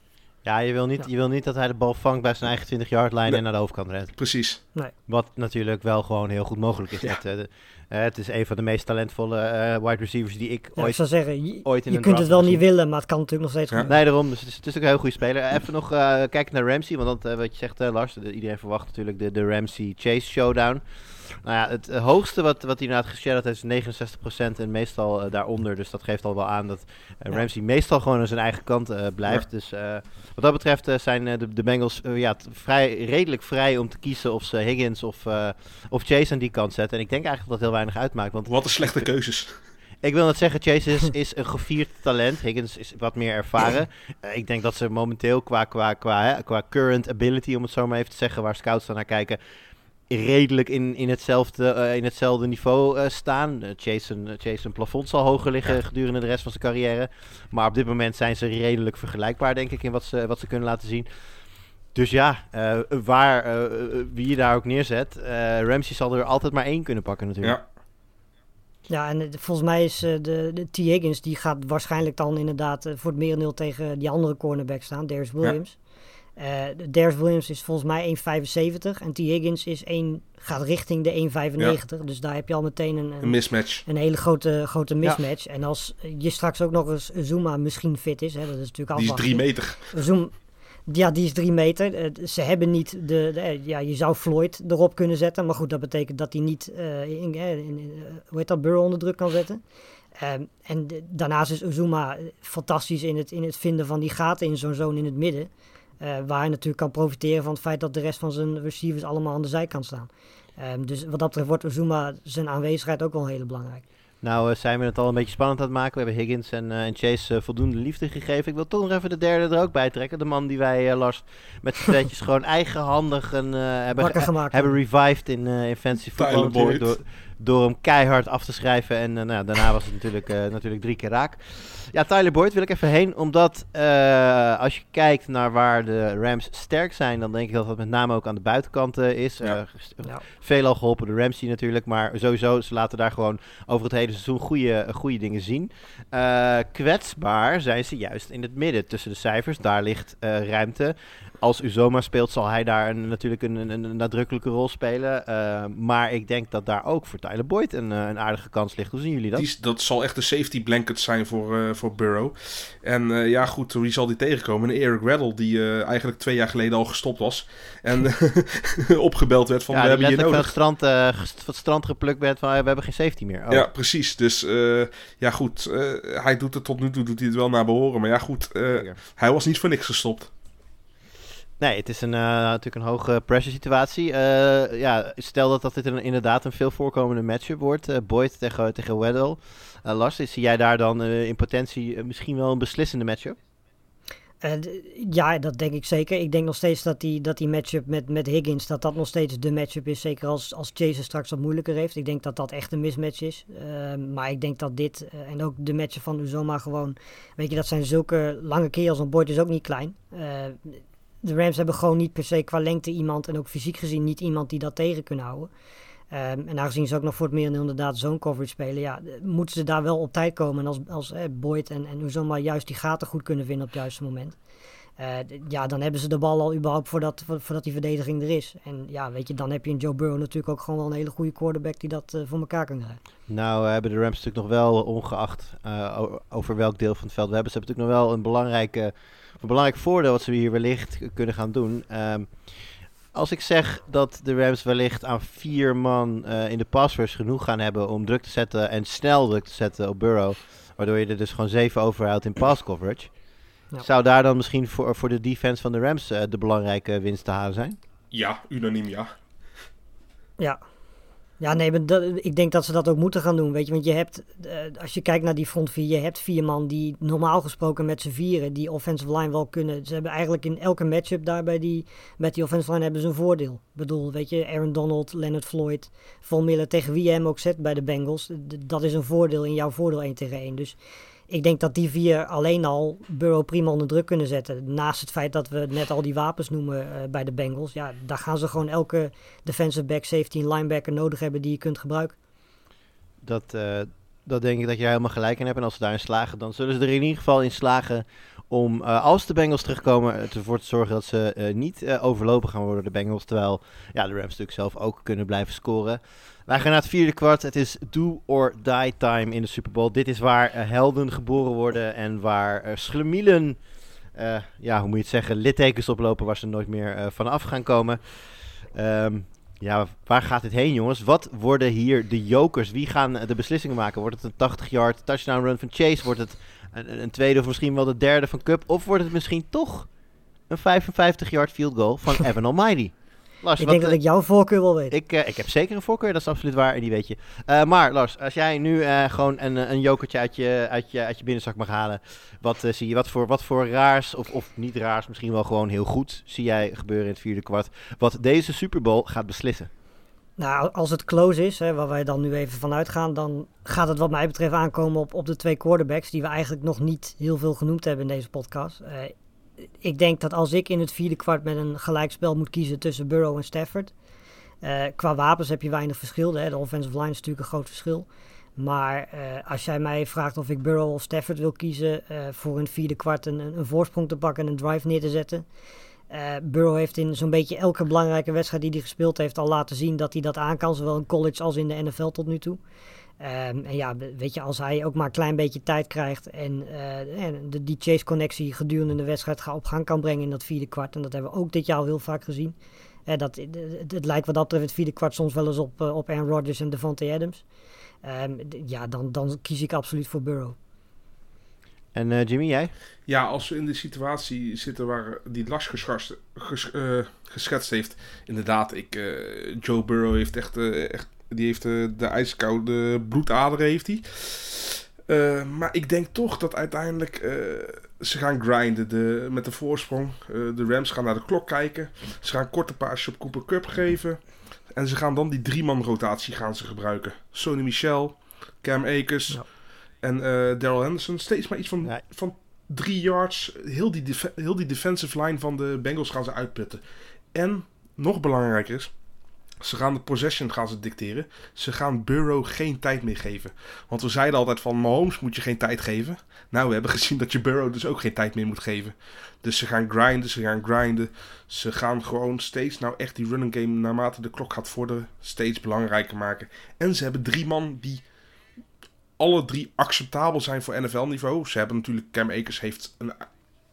Ja, je wil, niet, Ja. je wil niet dat hij de bal vangt bij zijn eigen 20-yard lijn Nee. en naar de overkant rent. Precies. Wat natuurlijk wel gewoon heel goed mogelijk is. Ja. Eh, de- eh, het is een van de meest talentvolle eh, wide receivers die ik Ja, ik ooit, zou zeggen, je, ooit in je kunt het wel niet willen, maar het kan natuurlijk nog steeds Ja. gebeuren. Nee, daarom. Dus het is, het is ook een heel goede speler. Even nog eh, kijken naar Ramsey. Want dat, wat je zegt, eh, Lars. de- iedereen verwacht natuurlijk de, de Ramsey-Chase showdown. Nou ja, het eh, hoogste wat, wat hij inderdaad geshared heeft is 69% en meestal eh, daaronder. Dus dat geeft al wel aan dat eh, Ja. Ramsey meestal gewoon aan zijn eigen kant eh, blijft. Dus eh, wat dat betreft zijn de, de Bengals ja, vrij, redelijk vrij om te kiezen of ze Higgins of, eh, of Chase aan die kant zetten. En ik denk eigenlijk dat dat heel weinig uitmaakt. Want Wat een slechte keuzes. ik wil net zeggen, Chase is, is een gevierd talent. Higgins is wat meer ervaren. Eh, ik denk dat ze momenteel qua, qua, qua, hè, qua current ability, om het zo maar even te zeggen, waar scouts dan naar kijken, redelijk in, in, hetzelfde, eh, in hetzelfde niveau eh, staan. Eh, Chase, een, Chase een plafond zal hoger liggen gedurende de rest van zijn carrière. Maar op dit moment zijn ze redelijk vergelijkbaar, denk ik, in wat ze, wat ze kunnen laten zien. Dus ja, eh, waar, wie je daar ook neerzet, eh Ramsey zal er altijd maar één kunnen pakken natuurlijk. Ja, Ja, en volgens mij is de, de T. Higgins, die gaat waarschijnlijk dan inderdaad voor het merendeel tegen die andere cornerback staan, Darius Williams. De Darius Williams is volgens mij 1,75 en T. Higgins is 1, gaat richting de 1,95. Dus daar heb je al meteen een, een een, mismatch. een hele grote, grote mismatch. En als je straks ook nog eens Zuma misschien fit is, hè, dat is natuurlijk Die is afwachten. drie meter. Zoom, ja, die is drie meter. Eh, ze hebben niet de, de- eh, Ja, je zou Floyd erop kunnen zetten. Maar goed, dat betekent dat hij niet. eh, in, eh, in, in, eh, hoe heet dat? Burrow onder druk kan zetten. Ehm, en de- daarnaast is Uzuma eh, fantastisch in het, in het vinden van die gaten in zo'n zone in het midden. Eh, waar hij natuurlijk kan profiteren van het feit dat de rest van zijn receivers allemaal aan de zijkant staan. Ehm, dus wat dat betreft wordt Uzuma zijn aanwezigheid ook wel heel belangrijk. Nou, eh, zijn we het al een beetje spannend aan het maken. We hebben Higgins en, eh, en Chase voldoende liefde gegeven. Ik wil toch nog even de derde er ook bij trekken. De man die wij, Lars, met z'n tweetjes gewoon eigenhandig een, eh, hebben, hebben revived in, in fantasy Tyler football. Door, door hem keihard af te schrijven. En eh, nou, daarna was het natuurlijk, eh, natuurlijk drie keer raak. Ja, Tyler Boyd wil ik even heen. Omdat eh, als je kijkt naar waar de Rams sterk zijn, dan denk ik dat dat met name ook aan de buitenkanten is. Ja. Eh, Ja. Veelal geholpen door Ramsey natuurlijk. Maar sowieso, ze laten daar gewoon over het hele seizoen goede, goede dingen zien. Eh, kwetsbaar zijn ze juist in het midden tussen de cijfers. Daar ligt eh, ruimte. Als Uzoma speelt, zal hij daar een, natuurlijk een, een, een nadrukkelijke rol spelen. Eh, maar ik denk dat daar ook voor Tyler Boyd een, eh, een aardige kans ligt. Hoe zien jullie dat? Die, dat zal echt een safety blanket zijn voor, eh, voor Burrow. En ja, goed, wie zal die tegenkomen? En Eric Weddle, die eigenlijk twee jaar geleden al gestopt was. En opgebeld werd van, ja, we hebben je letterlijk van het, nodig. strand, van het strand geplukt bent van we hebben geen safety meer. Oh. Ja, precies. Dus ja, goed. hij doet het tot nu toe, doet hij het wel naar behoren. Maar ja, goed. hij was niet voor niks gestopt. Nee, het is een, eh, natuurlijk een hoge pressure situatie. Eh, ja, stel dat, dat dit een, inderdaad een veel voorkomende matchup wordt. eh, Boyd tegen, tegen Lars, zie jij daar dan in potentie misschien wel een beslissende matchup? Ja, dat denk ik zeker. Ik denk nog steeds dat die, dat die matchup met, met Higgins, dat dat nog steeds de matchup is. Zeker als, als Chase straks wat moeilijker heeft. Ik denk dat dat echt een mismatch is. Ehm, maar ik denk dat dit en ook de matchup van Uzoma gewoon... Weet je, dat zijn zulke lange kerels. Want Boyd is ook niet klein. De Rams hebben gewoon niet per se qua lengte iemand en ook fysiek gezien niet iemand die dat tegen kunnen houden. Ehm, en aangezien ze ook nog voor het merendeel inderdaad zo'n coverage spelen, ja, moeten ze daar wel op tijd komen. En als, als eh, Boyd en, en Uzoma juist die gaten goed kunnen vinden op het juiste moment. Eh, ja, dan hebben ze de bal al überhaupt voordat, vo- voordat die verdediging er is. En ja, weet je, dan heb je een Joe Burrow natuurlijk ook gewoon wel een hele goede quarterback die dat eh, voor elkaar kan krijgen. Nou hebben de Rams natuurlijk nog wel, ongeacht eh, o- over welk deel van het veld we hebben, ze hebben natuurlijk nog wel een belangrijke, een belangrijk voordeel wat ze hier wellicht kunnen gaan doen. Ehm, als ik zeg dat de Rams wellicht aan vier man in de passers genoeg gaan hebben om druk te zetten en snel druk te zetten op Burrow, waardoor je er dus gewoon zeven overhoudt in pass coverage, Ja. zou daar dan misschien voor, voor de defense van de Rams eh, de belangrijke winst te halen zijn? Ja, unaniem ja. Ja, Ja, nee, maar dat, ik denk dat ze dat ook moeten gaan doen. Weet je, want je hebt, eh, als je kijkt naar die front vier, je hebt vier man die normaal gesproken met z'n vieren die offensive line wel kunnen. Ze hebben eigenlijk in elke matchup daar bij die, met die offensive line hebben ze een voordeel. Ik bedoel, weet je, Aaron Donald, Leonard Floyd, Von Miller, tegen wie je hem ook zet bij de Bengals. d- Dat is een voordeel in jouw voordeel 1 tegen 1. Dus ik denk dat die vier alleen al Burrow prima onder druk kunnen zetten. Naast het feit dat we net al die wapens noemen eh, bij de Bengals. Ja, daar gaan ze gewoon elke defensive back, safety en linebacker nodig hebben die je kunt gebruiken. Dat, eh, dat denk ik dat er helemaal gelijk in hebt. En als ze daarin slagen, dan zullen ze er in ieder geval in slagen om, eh, als de Bengals terugkomen, ervoor te zorgen dat ze niet overlopen gaan worden, de Bengals. Terwijl ja, de Rams natuurlijk zelf ook kunnen blijven scoren. Wij gaan naar het vierde kwart. Het is do or die time in de Super Bowl. Dit is waar eh, helden geboren worden en waar uh, schlemielen, eh, ja, hoe moet je het zeggen, littekens oplopen waar ze nooit meer vanaf gaan komen. Ehm, ja, waar gaat dit heen, jongens? Wat worden hier de jokers? Wie gaan de beslissingen maken? Wordt het een 80-yard touchdown run van Chase? Wordt het een, een tweede of misschien wel de derde van Cup? Of wordt het misschien toch een 55-yard field goal van Evan Almighty? Lars, Ik wat, denk dat eh, ik jouw voorkeur wel weet. ik, eh, ik heb zeker een voorkeur, dat is absoluut waar en die weet je. Eh, maar Lars, als jij nu eh, gewoon een, eh, een jokertje uit je, uit, je, uit je binnenzak mag halen, wat eh, zie je? Wat voor, wat voor raars, of, of niet raars, misschien wel gewoon heel goed, zie jij gebeuren in het vierde kwart, wat deze Super Bowl gaat beslissen? Nou, als het close is, hè, waar wij dan nu even van uitgaan, dan gaat het wat mij betreft aankomen op, op de twee quarterbacks die we eigenlijk nog niet heel veel genoemd hebben in deze podcast. Eh, ik denk dat als ik in het vierde kwart met een gelijkspel moet kiezen tussen Burrow en Stafford, eh, qua wapens heb je weinig verschil. Hè. De offensive line is natuurlijk een groot verschil. Maar eh, als jij mij vraagt of ik Burrow of Stafford wil kiezen eh, voor een vierde kwart een, een, voorsprong te pakken en een drive neer te zetten. Burrow heeft in zo'n beetje elke belangrijke wedstrijd die hij gespeeld heeft al laten zien dat hij dat aan kan. Zowel in college als in de NFL tot nu toe. Ehm, en ja, weet je, als hij ook maar een klein beetje tijd krijgt en, eh, en de, die chase-connectie gedurende de wedstrijd ga- op gang kan brengen in dat vierde kwart. En dat hebben we ook dit jaar al heel vaak gezien. Eh, dat, het, het, lijkt wat dat betreft het vierde kwart soms wel eens op, eh, op Aaron Rodgers en Devontae Adams. Ehm, d- ja, dan, dan kies ik absoluut voor Burrow. En eh, Jimmy, jij? Ja, als we in de situatie zitten waar die Lars gescharst- ges- eh, geschetst heeft. Inderdaad, ik, eh, Joe Burrow heeft echt, eh, echt die heeft eh, de ijskoude bloedaderen heeft hij. Eh, maar ik denk toch dat uiteindelijk eh, ze gaan grinden de, met de voorsprong. De Rams gaan naar de klok kijken. Ze gaan korte paasjes op Cooper Cup geven. En ze gaan dan die drie-man rotatie gaan ze gebruiken. Sonny Michel, Cam Akers Ja. en Daryl Henderson. Steeds maar iets van, Ja. van drie yards. Heel die, heel die defensive line van de Bengals gaan ze uitputten. En nog belangrijker is, ze gaan de possession gaan ze dicteren. Ze gaan Burrow geen tijd meer geven. Want we zeiden altijd van Mahomes moet je geen tijd geven. Nou, we hebben gezien dat je Burrow dus ook geen tijd meer moet geven. Dus ze gaan grinden, ze gaan grinden. Ze gaan gewoon steeds nou echt die running game naarmate de klok gaat vorderen steeds belangrijker maken. En ze hebben drie man die alle drie acceptabel zijn voor NFL niveau. Ze hebben natuurlijk, Cam Akers heeft, een,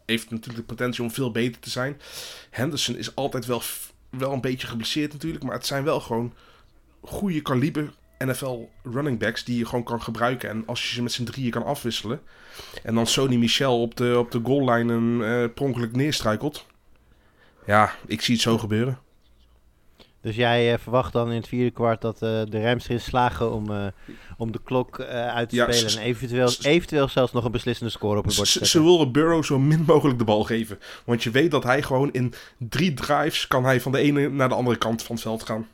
heeft natuurlijk de potentie om veel beter te zijn. Henderson is altijd wel, wel een beetje geblesseerd natuurlijk. Maar het zijn wel gewoon goede kaliber NFL running backs die je gewoon kan gebruiken. En als je ze met z'n drieën kan afwisselen. En dan Sony Michel op de, op de goal line een eh, pronkelijk neerstruikelt. Ja, ik zie het zo gebeuren. Dus jij eh, verwacht dan in het vierde kwart dat eh, de Rams erin slagen om, eh, om de klok uit te Ja, spelen en eventueel, eventueel zelfs nog een beslissende score op het bord ze willen Burrow zo min mogelijk de bal geven. Want je weet dat hij gewoon in drie drives kan hij van de ene naar de andere kant van het veld gaan.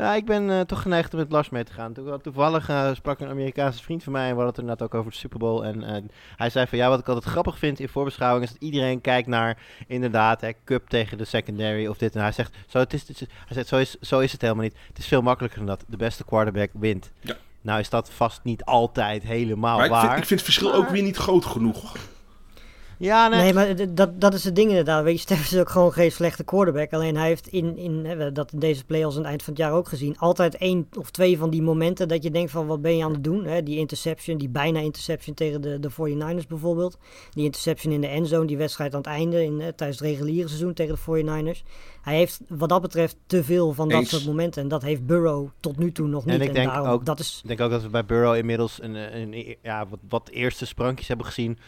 Ja, ik ben eh, toch geneigd om met Lars mee te gaan. Toe- Toevallig eh, sprak een Amerikaanse vriend van mij en we hadden het inderdaad ook over de Super Bowl. En eh, hij zei van ja, wat ik altijd grappig vind in voorbeschouwing is dat iedereen kijkt naar inderdaad hè, Cup tegen de secondary of dit. En hij zegt, zo, het is, het is- hij zegt zo, is, zo is het helemaal niet. Het is veel makkelijker dan dat. De beste quarterback wint. Ja. Nou is dat vast niet altijd helemaal maar ik waar. vind, ik vind het verschil ook weer niet groot genoeg. Ja, nee. Nee, maar dat, dat is het ding inderdaad. Weet je, is ook gewoon geen slechte quarterback. Alleen hij heeft in, in hebben dat in deze playoffs aan het eind van het jaar ook gezien. Altijd één of twee van die momenten dat je denkt van wat ben je aan het doen? Hè? Die interception, die bijna interception tegen de, de 49ers bijvoorbeeld. Die interception in de endzone, die wedstrijd aan het einde in, hè, tijdens het reguliere seizoen tegen de 49ers. Hij heeft wat dat betreft te veel van dat Eens. soort momenten. En dat heeft Burrow tot nu toe nog niet. En ik denk daarom, ook- dat is denk ook dat we bij Burrow inmiddels een, een, ja, wat, wat eerste sprankjes hebben gezien.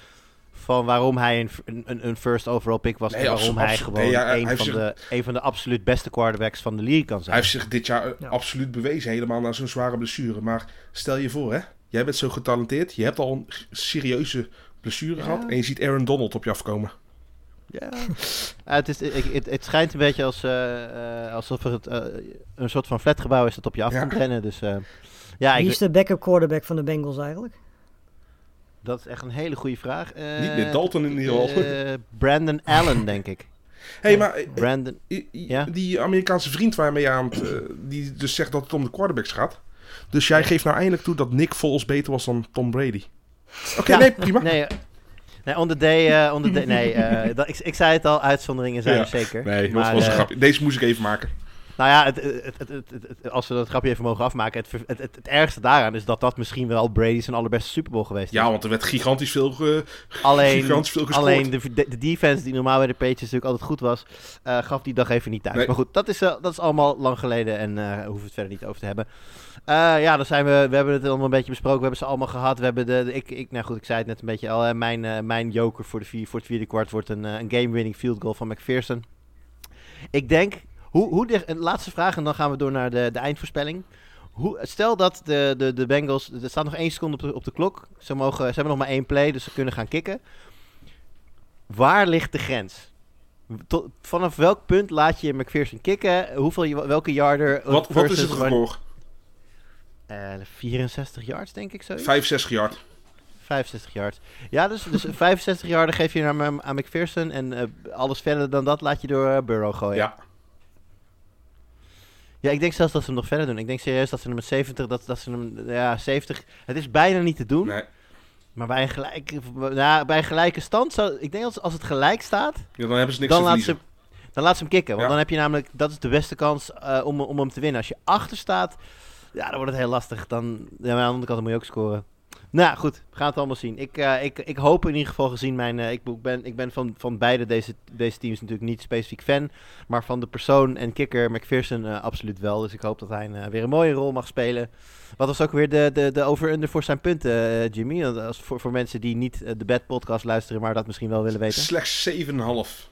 Van waarom hij een, een, een first overall pick was. Nee, en waarom hij gewoon Nee, ja, hij een, van zich- de, een van de absoluut beste quarterbacks van de league kan Hij zijn. heeft zich dit jaar eh, Ja. absoluut bewezen, helemaal na zo'n zware blessure. Maar stel je voor, hè, jij bent zo getalenteerd, je hebt al een serieuze blessure Ja. gehad en je ziet Aaron Donald op je afkomen. Ja. Ja, het, is, het, het schijnt een beetje als, eh, eh, alsof er het, een soort van flatgebouw is dat op je af Ja. komt rennen. Dus eh, ja, Wie ik, is de backup quarterback van de Bengals eigenlijk? Dat is echt een hele goede vraag. Eh, Niet meer Dalton in ieder geval. eh, Brandon Allen, denk ik. hey, maar eh, Brandon. Ja? die Amerikaanse vriend waarmee je aan het, eh, die dus zegt dat het om de quarterbacks gaat. Dus jij geeft nou eindelijk toe dat Nick Foles beter was dan Tom Brady. Oké, Ja. nee, prima. Nee, eh, nee on the day, eh, on the day nee, eh, ik, ik zei het al, uitzonderingen zijn Ja. er zeker. Nee, dat maar, was een eh, grapje. Deze moest ik even maken. Nou ja, het, het, het, als we dat grapje even mogen afmaken, het, ergste daaraan is dat dat misschien wel Brady zijn allerbeste Super Bowl geweest is. Ja, want er werd gigantisch veel, ge- alleen, gigantisch veel gescoord. alleen de, de, de defense die normaal bij de Patriots natuurlijk altijd goed was, eh, gaf die dag even niet thuis. Nee. Maar goed, dat is, eh, dat is allemaal lang geleden en eh hoeven we het verder niet over te hebben. Ja, dan zijn we, we hebben het allemaal een beetje besproken. We hebben ze allemaal gehad. We hebben de, de- ik, ik, nou goed, ik zei het net een beetje al. mijn, mijn joker voor, de vier, voor het vierde kwart wordt een, een game-winning field goal van McPherson. Ik denk, hoe, hoe de, een laatste vraag en dan gaan we door naar de, de eindvoorspelling. Hoe, stel dat de, de, de Bengals, er staat nog één seconde op de, op de klok. Ze, mogen, ze hebben nog maar één play, dus ze kunnen gaan kicken. Waar ligt de grens? Tot, vanaf welk punt laat je McPherson kicken? Hoeveel, welke yarder? Wat, wat is het record? eh, 64 yards, denk ik zo. 65 yard. 65 yards. Ja, dus, dus 65 yarden geef je naar, aan McPherson. En eh, alles verder dan dat laat je door eh, Burrow gooien. Ja. Ja, ik denk zelfs dat ze hem nog verder doen. Ik denk serieus dat ze hem met 70, dat, dat ze hem, ja, 70. Het is bijna niet te doen. Nee. Maar bij een, gelijke, bij een gelijke stand, zou, ik denk dat als het gelijk staat, ja, dan hebben ze niks dan te laat, ze, dan laat ze hem kicken. Want Ja. dan heb je namelijk, dat is de beste kans eh, om, om hem te winnen. Als je achter staat, ja, dan wordt het heel lastig. Dan, ja, maar aan de andere kant moet je ook scoren. Nou goed, we gaan het allemaal zien. Ik, eh, ik, ik hoop in ieder geval gezien mijn... eh, ik ben, ik ben van, van beide deze, deze teams natuurlijk niet specifiek fan. Maar van de persoon en kicker McPherson eh, absoluut wel. Dus ik hoop dat hij eh, weer een mooie rol mag spelen. Wat was ook weer de, de, de over-under voor zijn punten, Jimmy? Als voor, voor mensen die niet de Bad podcast luisteren, maar dat misschien wel willen weten. Slechts 7,5.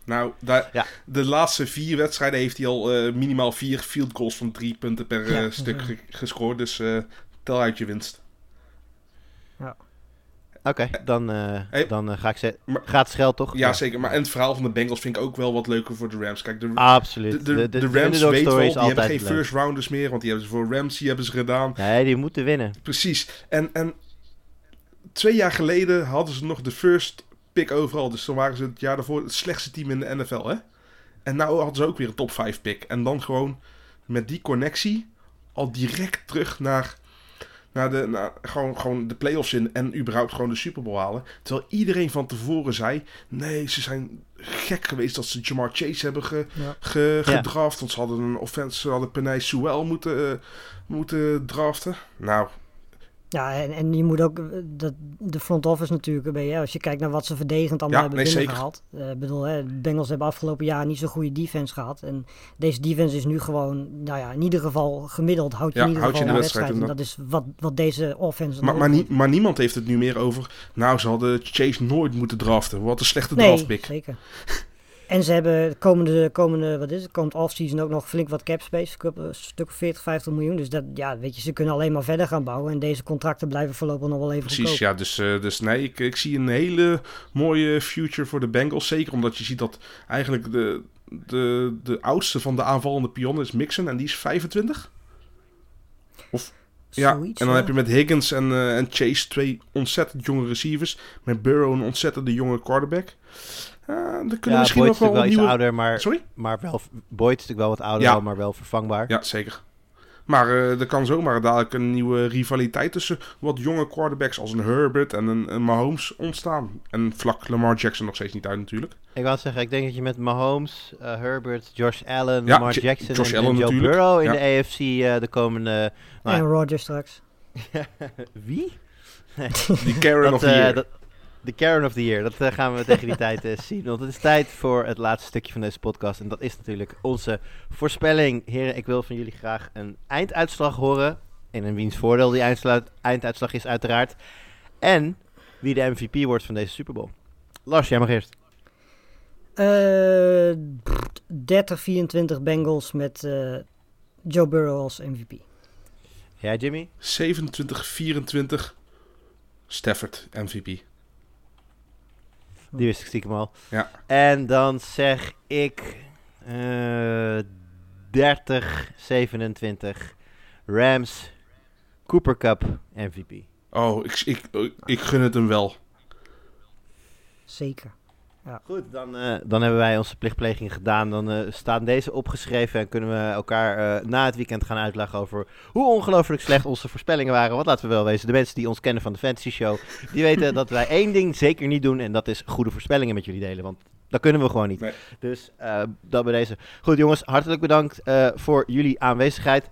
Nou, daar, Ja. de laatste vier wedstrijden heeft hij al eh, minimaal vier field goals van drie punten per Ja. stuk ge- gescoord. Dus eh, tel uit je winst. Oké, dan, eh, Hey. dan eh, ga ik ze... Maar- Gratis geld, toch? Ja, zeker. Maar en het verhaal van de Bengals vind ik ook wel wat leuker voor de Rams. Kijk, de, Absoluut. de, de, de Rams weten is die hebben geen leuk. first rounders meer. Want die hebben ze voor Ramsey hebben ze gedaan. Nee, die moeten winnen. Precies. En, en twee jaar geleden hadden ze nog de first pick overal. Dus dan waren ze het jaar daarvoor het slechtste team in de NFL, hè? En nou hadden ze ook weer een top 5 pick. En dan gewoon met die connectie al direct terug naar, naar, de, naar gewoon, gewoon de playoffs in. En überhaupt gewoon de Super Bowl halen. Terwijl iedereen van tevoren zei... Nee, ze zijn gek geweest dat ze Jamar Chase hebben ge, Ja. ge- Ja. gedraft. Want ze hadden een offense, ze hadden Penay Sewell moeten, eh, moeten draften. Nou, Ja, en, en je moet ook, eh, dat, de front office natuurlijk, een beetje, als je kijkt naar wat ze verdedigend allemaal Ja, hebben nee, binnengehaald. Eh, Ik bedoel, hè, de Bengals hebben afgelopen jaar niet zo'n goede defense gehad. En deze defense is nu gewoon, nou ja, in ieder geval gemiddeld houdt je in ieder je geval in de wedstrijd, wedstrijd. En dat is wat, wat deze offense Maar, maar, heeft. nie- maar niemand heeft het nu meer over. Nou, ze hadden Chase nooit moeten draften. Wat een slechte Nee, draftpick. zeker. En ze hebben komende, komende, wat is het, komend offseason ook nog flink wat cap space. Een stuk of 40, 50 miljoen. Dus dat, ja, weet je, ze kunnen alleen maar verder gaan bouwen. En deze contracten blijven voorlopig nog wel even Precies, goedkoop. ja. Dus, eh, dus nee, ik, ik zie een hele mooie future voor de Bengals. Zeker omdat je ziet dat eigenlijk de, de, de oudste van de aanvallende pionnen is Mixon. En die is 25. Of, ja, Zoiets, en dan ja. heb je met Higgins en, eh, en Chase twee ontzettend jonge receivers. Met Burrow een ontzettende jonge quarterback. Uh, er kunnen Ja, misschien Boyd nog wel natuurlijk wel iets ouder, maar, Sorry? maar wel, Boyd is natuurlijk wel wat ouder, Ja. maar wel vervangbaar. Ja, zeker. Maar eh, er kan zomaar dadelijk een nieuwe rivaliteit tussen wat jonge quarterbacks als een Herbert en een, een Mahomes ontstaan. En vlak Lamar Jackson nog steeds niet uit natuurlijk. Ik wou zeggen, ik denk dat je met Mahomes, eh, Herbert, Josh Allen, Ja, Lamar J- Jackson Josh en, Allen en Joe natuurlijk. Burrow in Ja. de AFC eh, de komende... nou, En Rodgers straks. wie? Die Karen Dat, of the eh, year. dat- de Karen of the Year, dat eh, gaan we tegen die tijd eh, zien. Want het is tijd voor het laatste stukje van deze podcast. En dat is natuurlijk onze voorspelling. Heren, ik wil van jullie graag een einduitslag horen. En in wiens voordeel die einduitslag is uiteraard. En wie de MVP wordt van deze Super Bowl. Lars, jij mag eerst. Eh 30-24 Bengals met eh, Joe Burrow als MVP. Jij, Jimmy? 27-24 Stafford MVP. Die wist ik stiekem al. Ja. En dan zeg ik eh 30-27 Rams Cooper Cup MVP. Oh, ik, ik, ik gun het hem wel. Zeker. Goed, dan, eh, dan hebben wij onze plichtpleging gedaan. Dan eh, staan deze opgeschreven en kunnen we elkaar eh, na het weekend gaan uitleggen over hoe ongelooflijk slecht onze voorspellingen waren. Want laten we wel wezen, de mensen die ons kennen van de Fantasy Show, die weten dat wij één ding zeker niet doen en dat is goede voorspellingen met jullie delen. Want dat kunnen we gewoon niet. Nee. Dus eh, dat bij deze. Goed jongens, hartelijk bedankt eh, voor jullie aanwezigheid.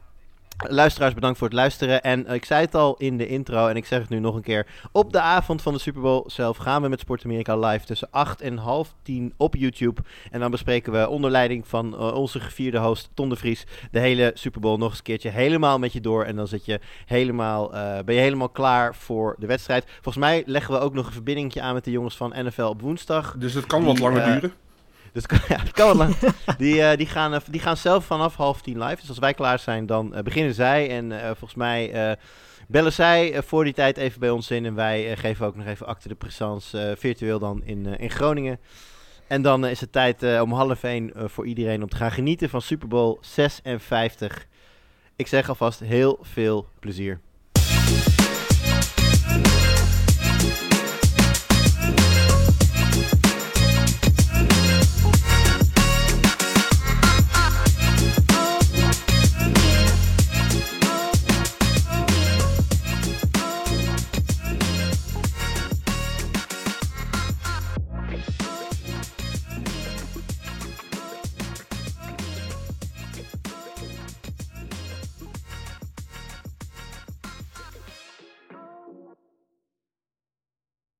Luisteraars, bedankt voor het luisteren. En eh, ik zei het al in de intro en ik zeg het nu nog een keer. Op de avond van de Super Bowl zelf gaan we met Sport Amerika live tussen 8 en half 10 op YouTube. En dan bespreken we onder leiding van eh, onze gevierde host Ton de Vries de hele Super Bowl nog eens een keertje helemaal met je door. En dan zit je helemaal, eh, ben je helemaal klaar voor de wedstrijd. Volgens mij leggen we ook nog een verbindingje aan met de jongens van NFL op woensdag. Dus het kan wat langer duren. Dus ja, het kan wel lang. Die, eh, die, gaan, eh, die gaan zelf vanaf half tien live. Dus als wij klaar zijn, dan eh, beginnen zij. En volgens mij bellen zij voor die tijd even bij ons in. En wij geven ook nog even acte de présence virtueel dan in, in Groningen. En dan is het tijd om half één voor iedereen om te gaan genieten van Super Bowl 56. Ik zeg alvast heel veel plezier.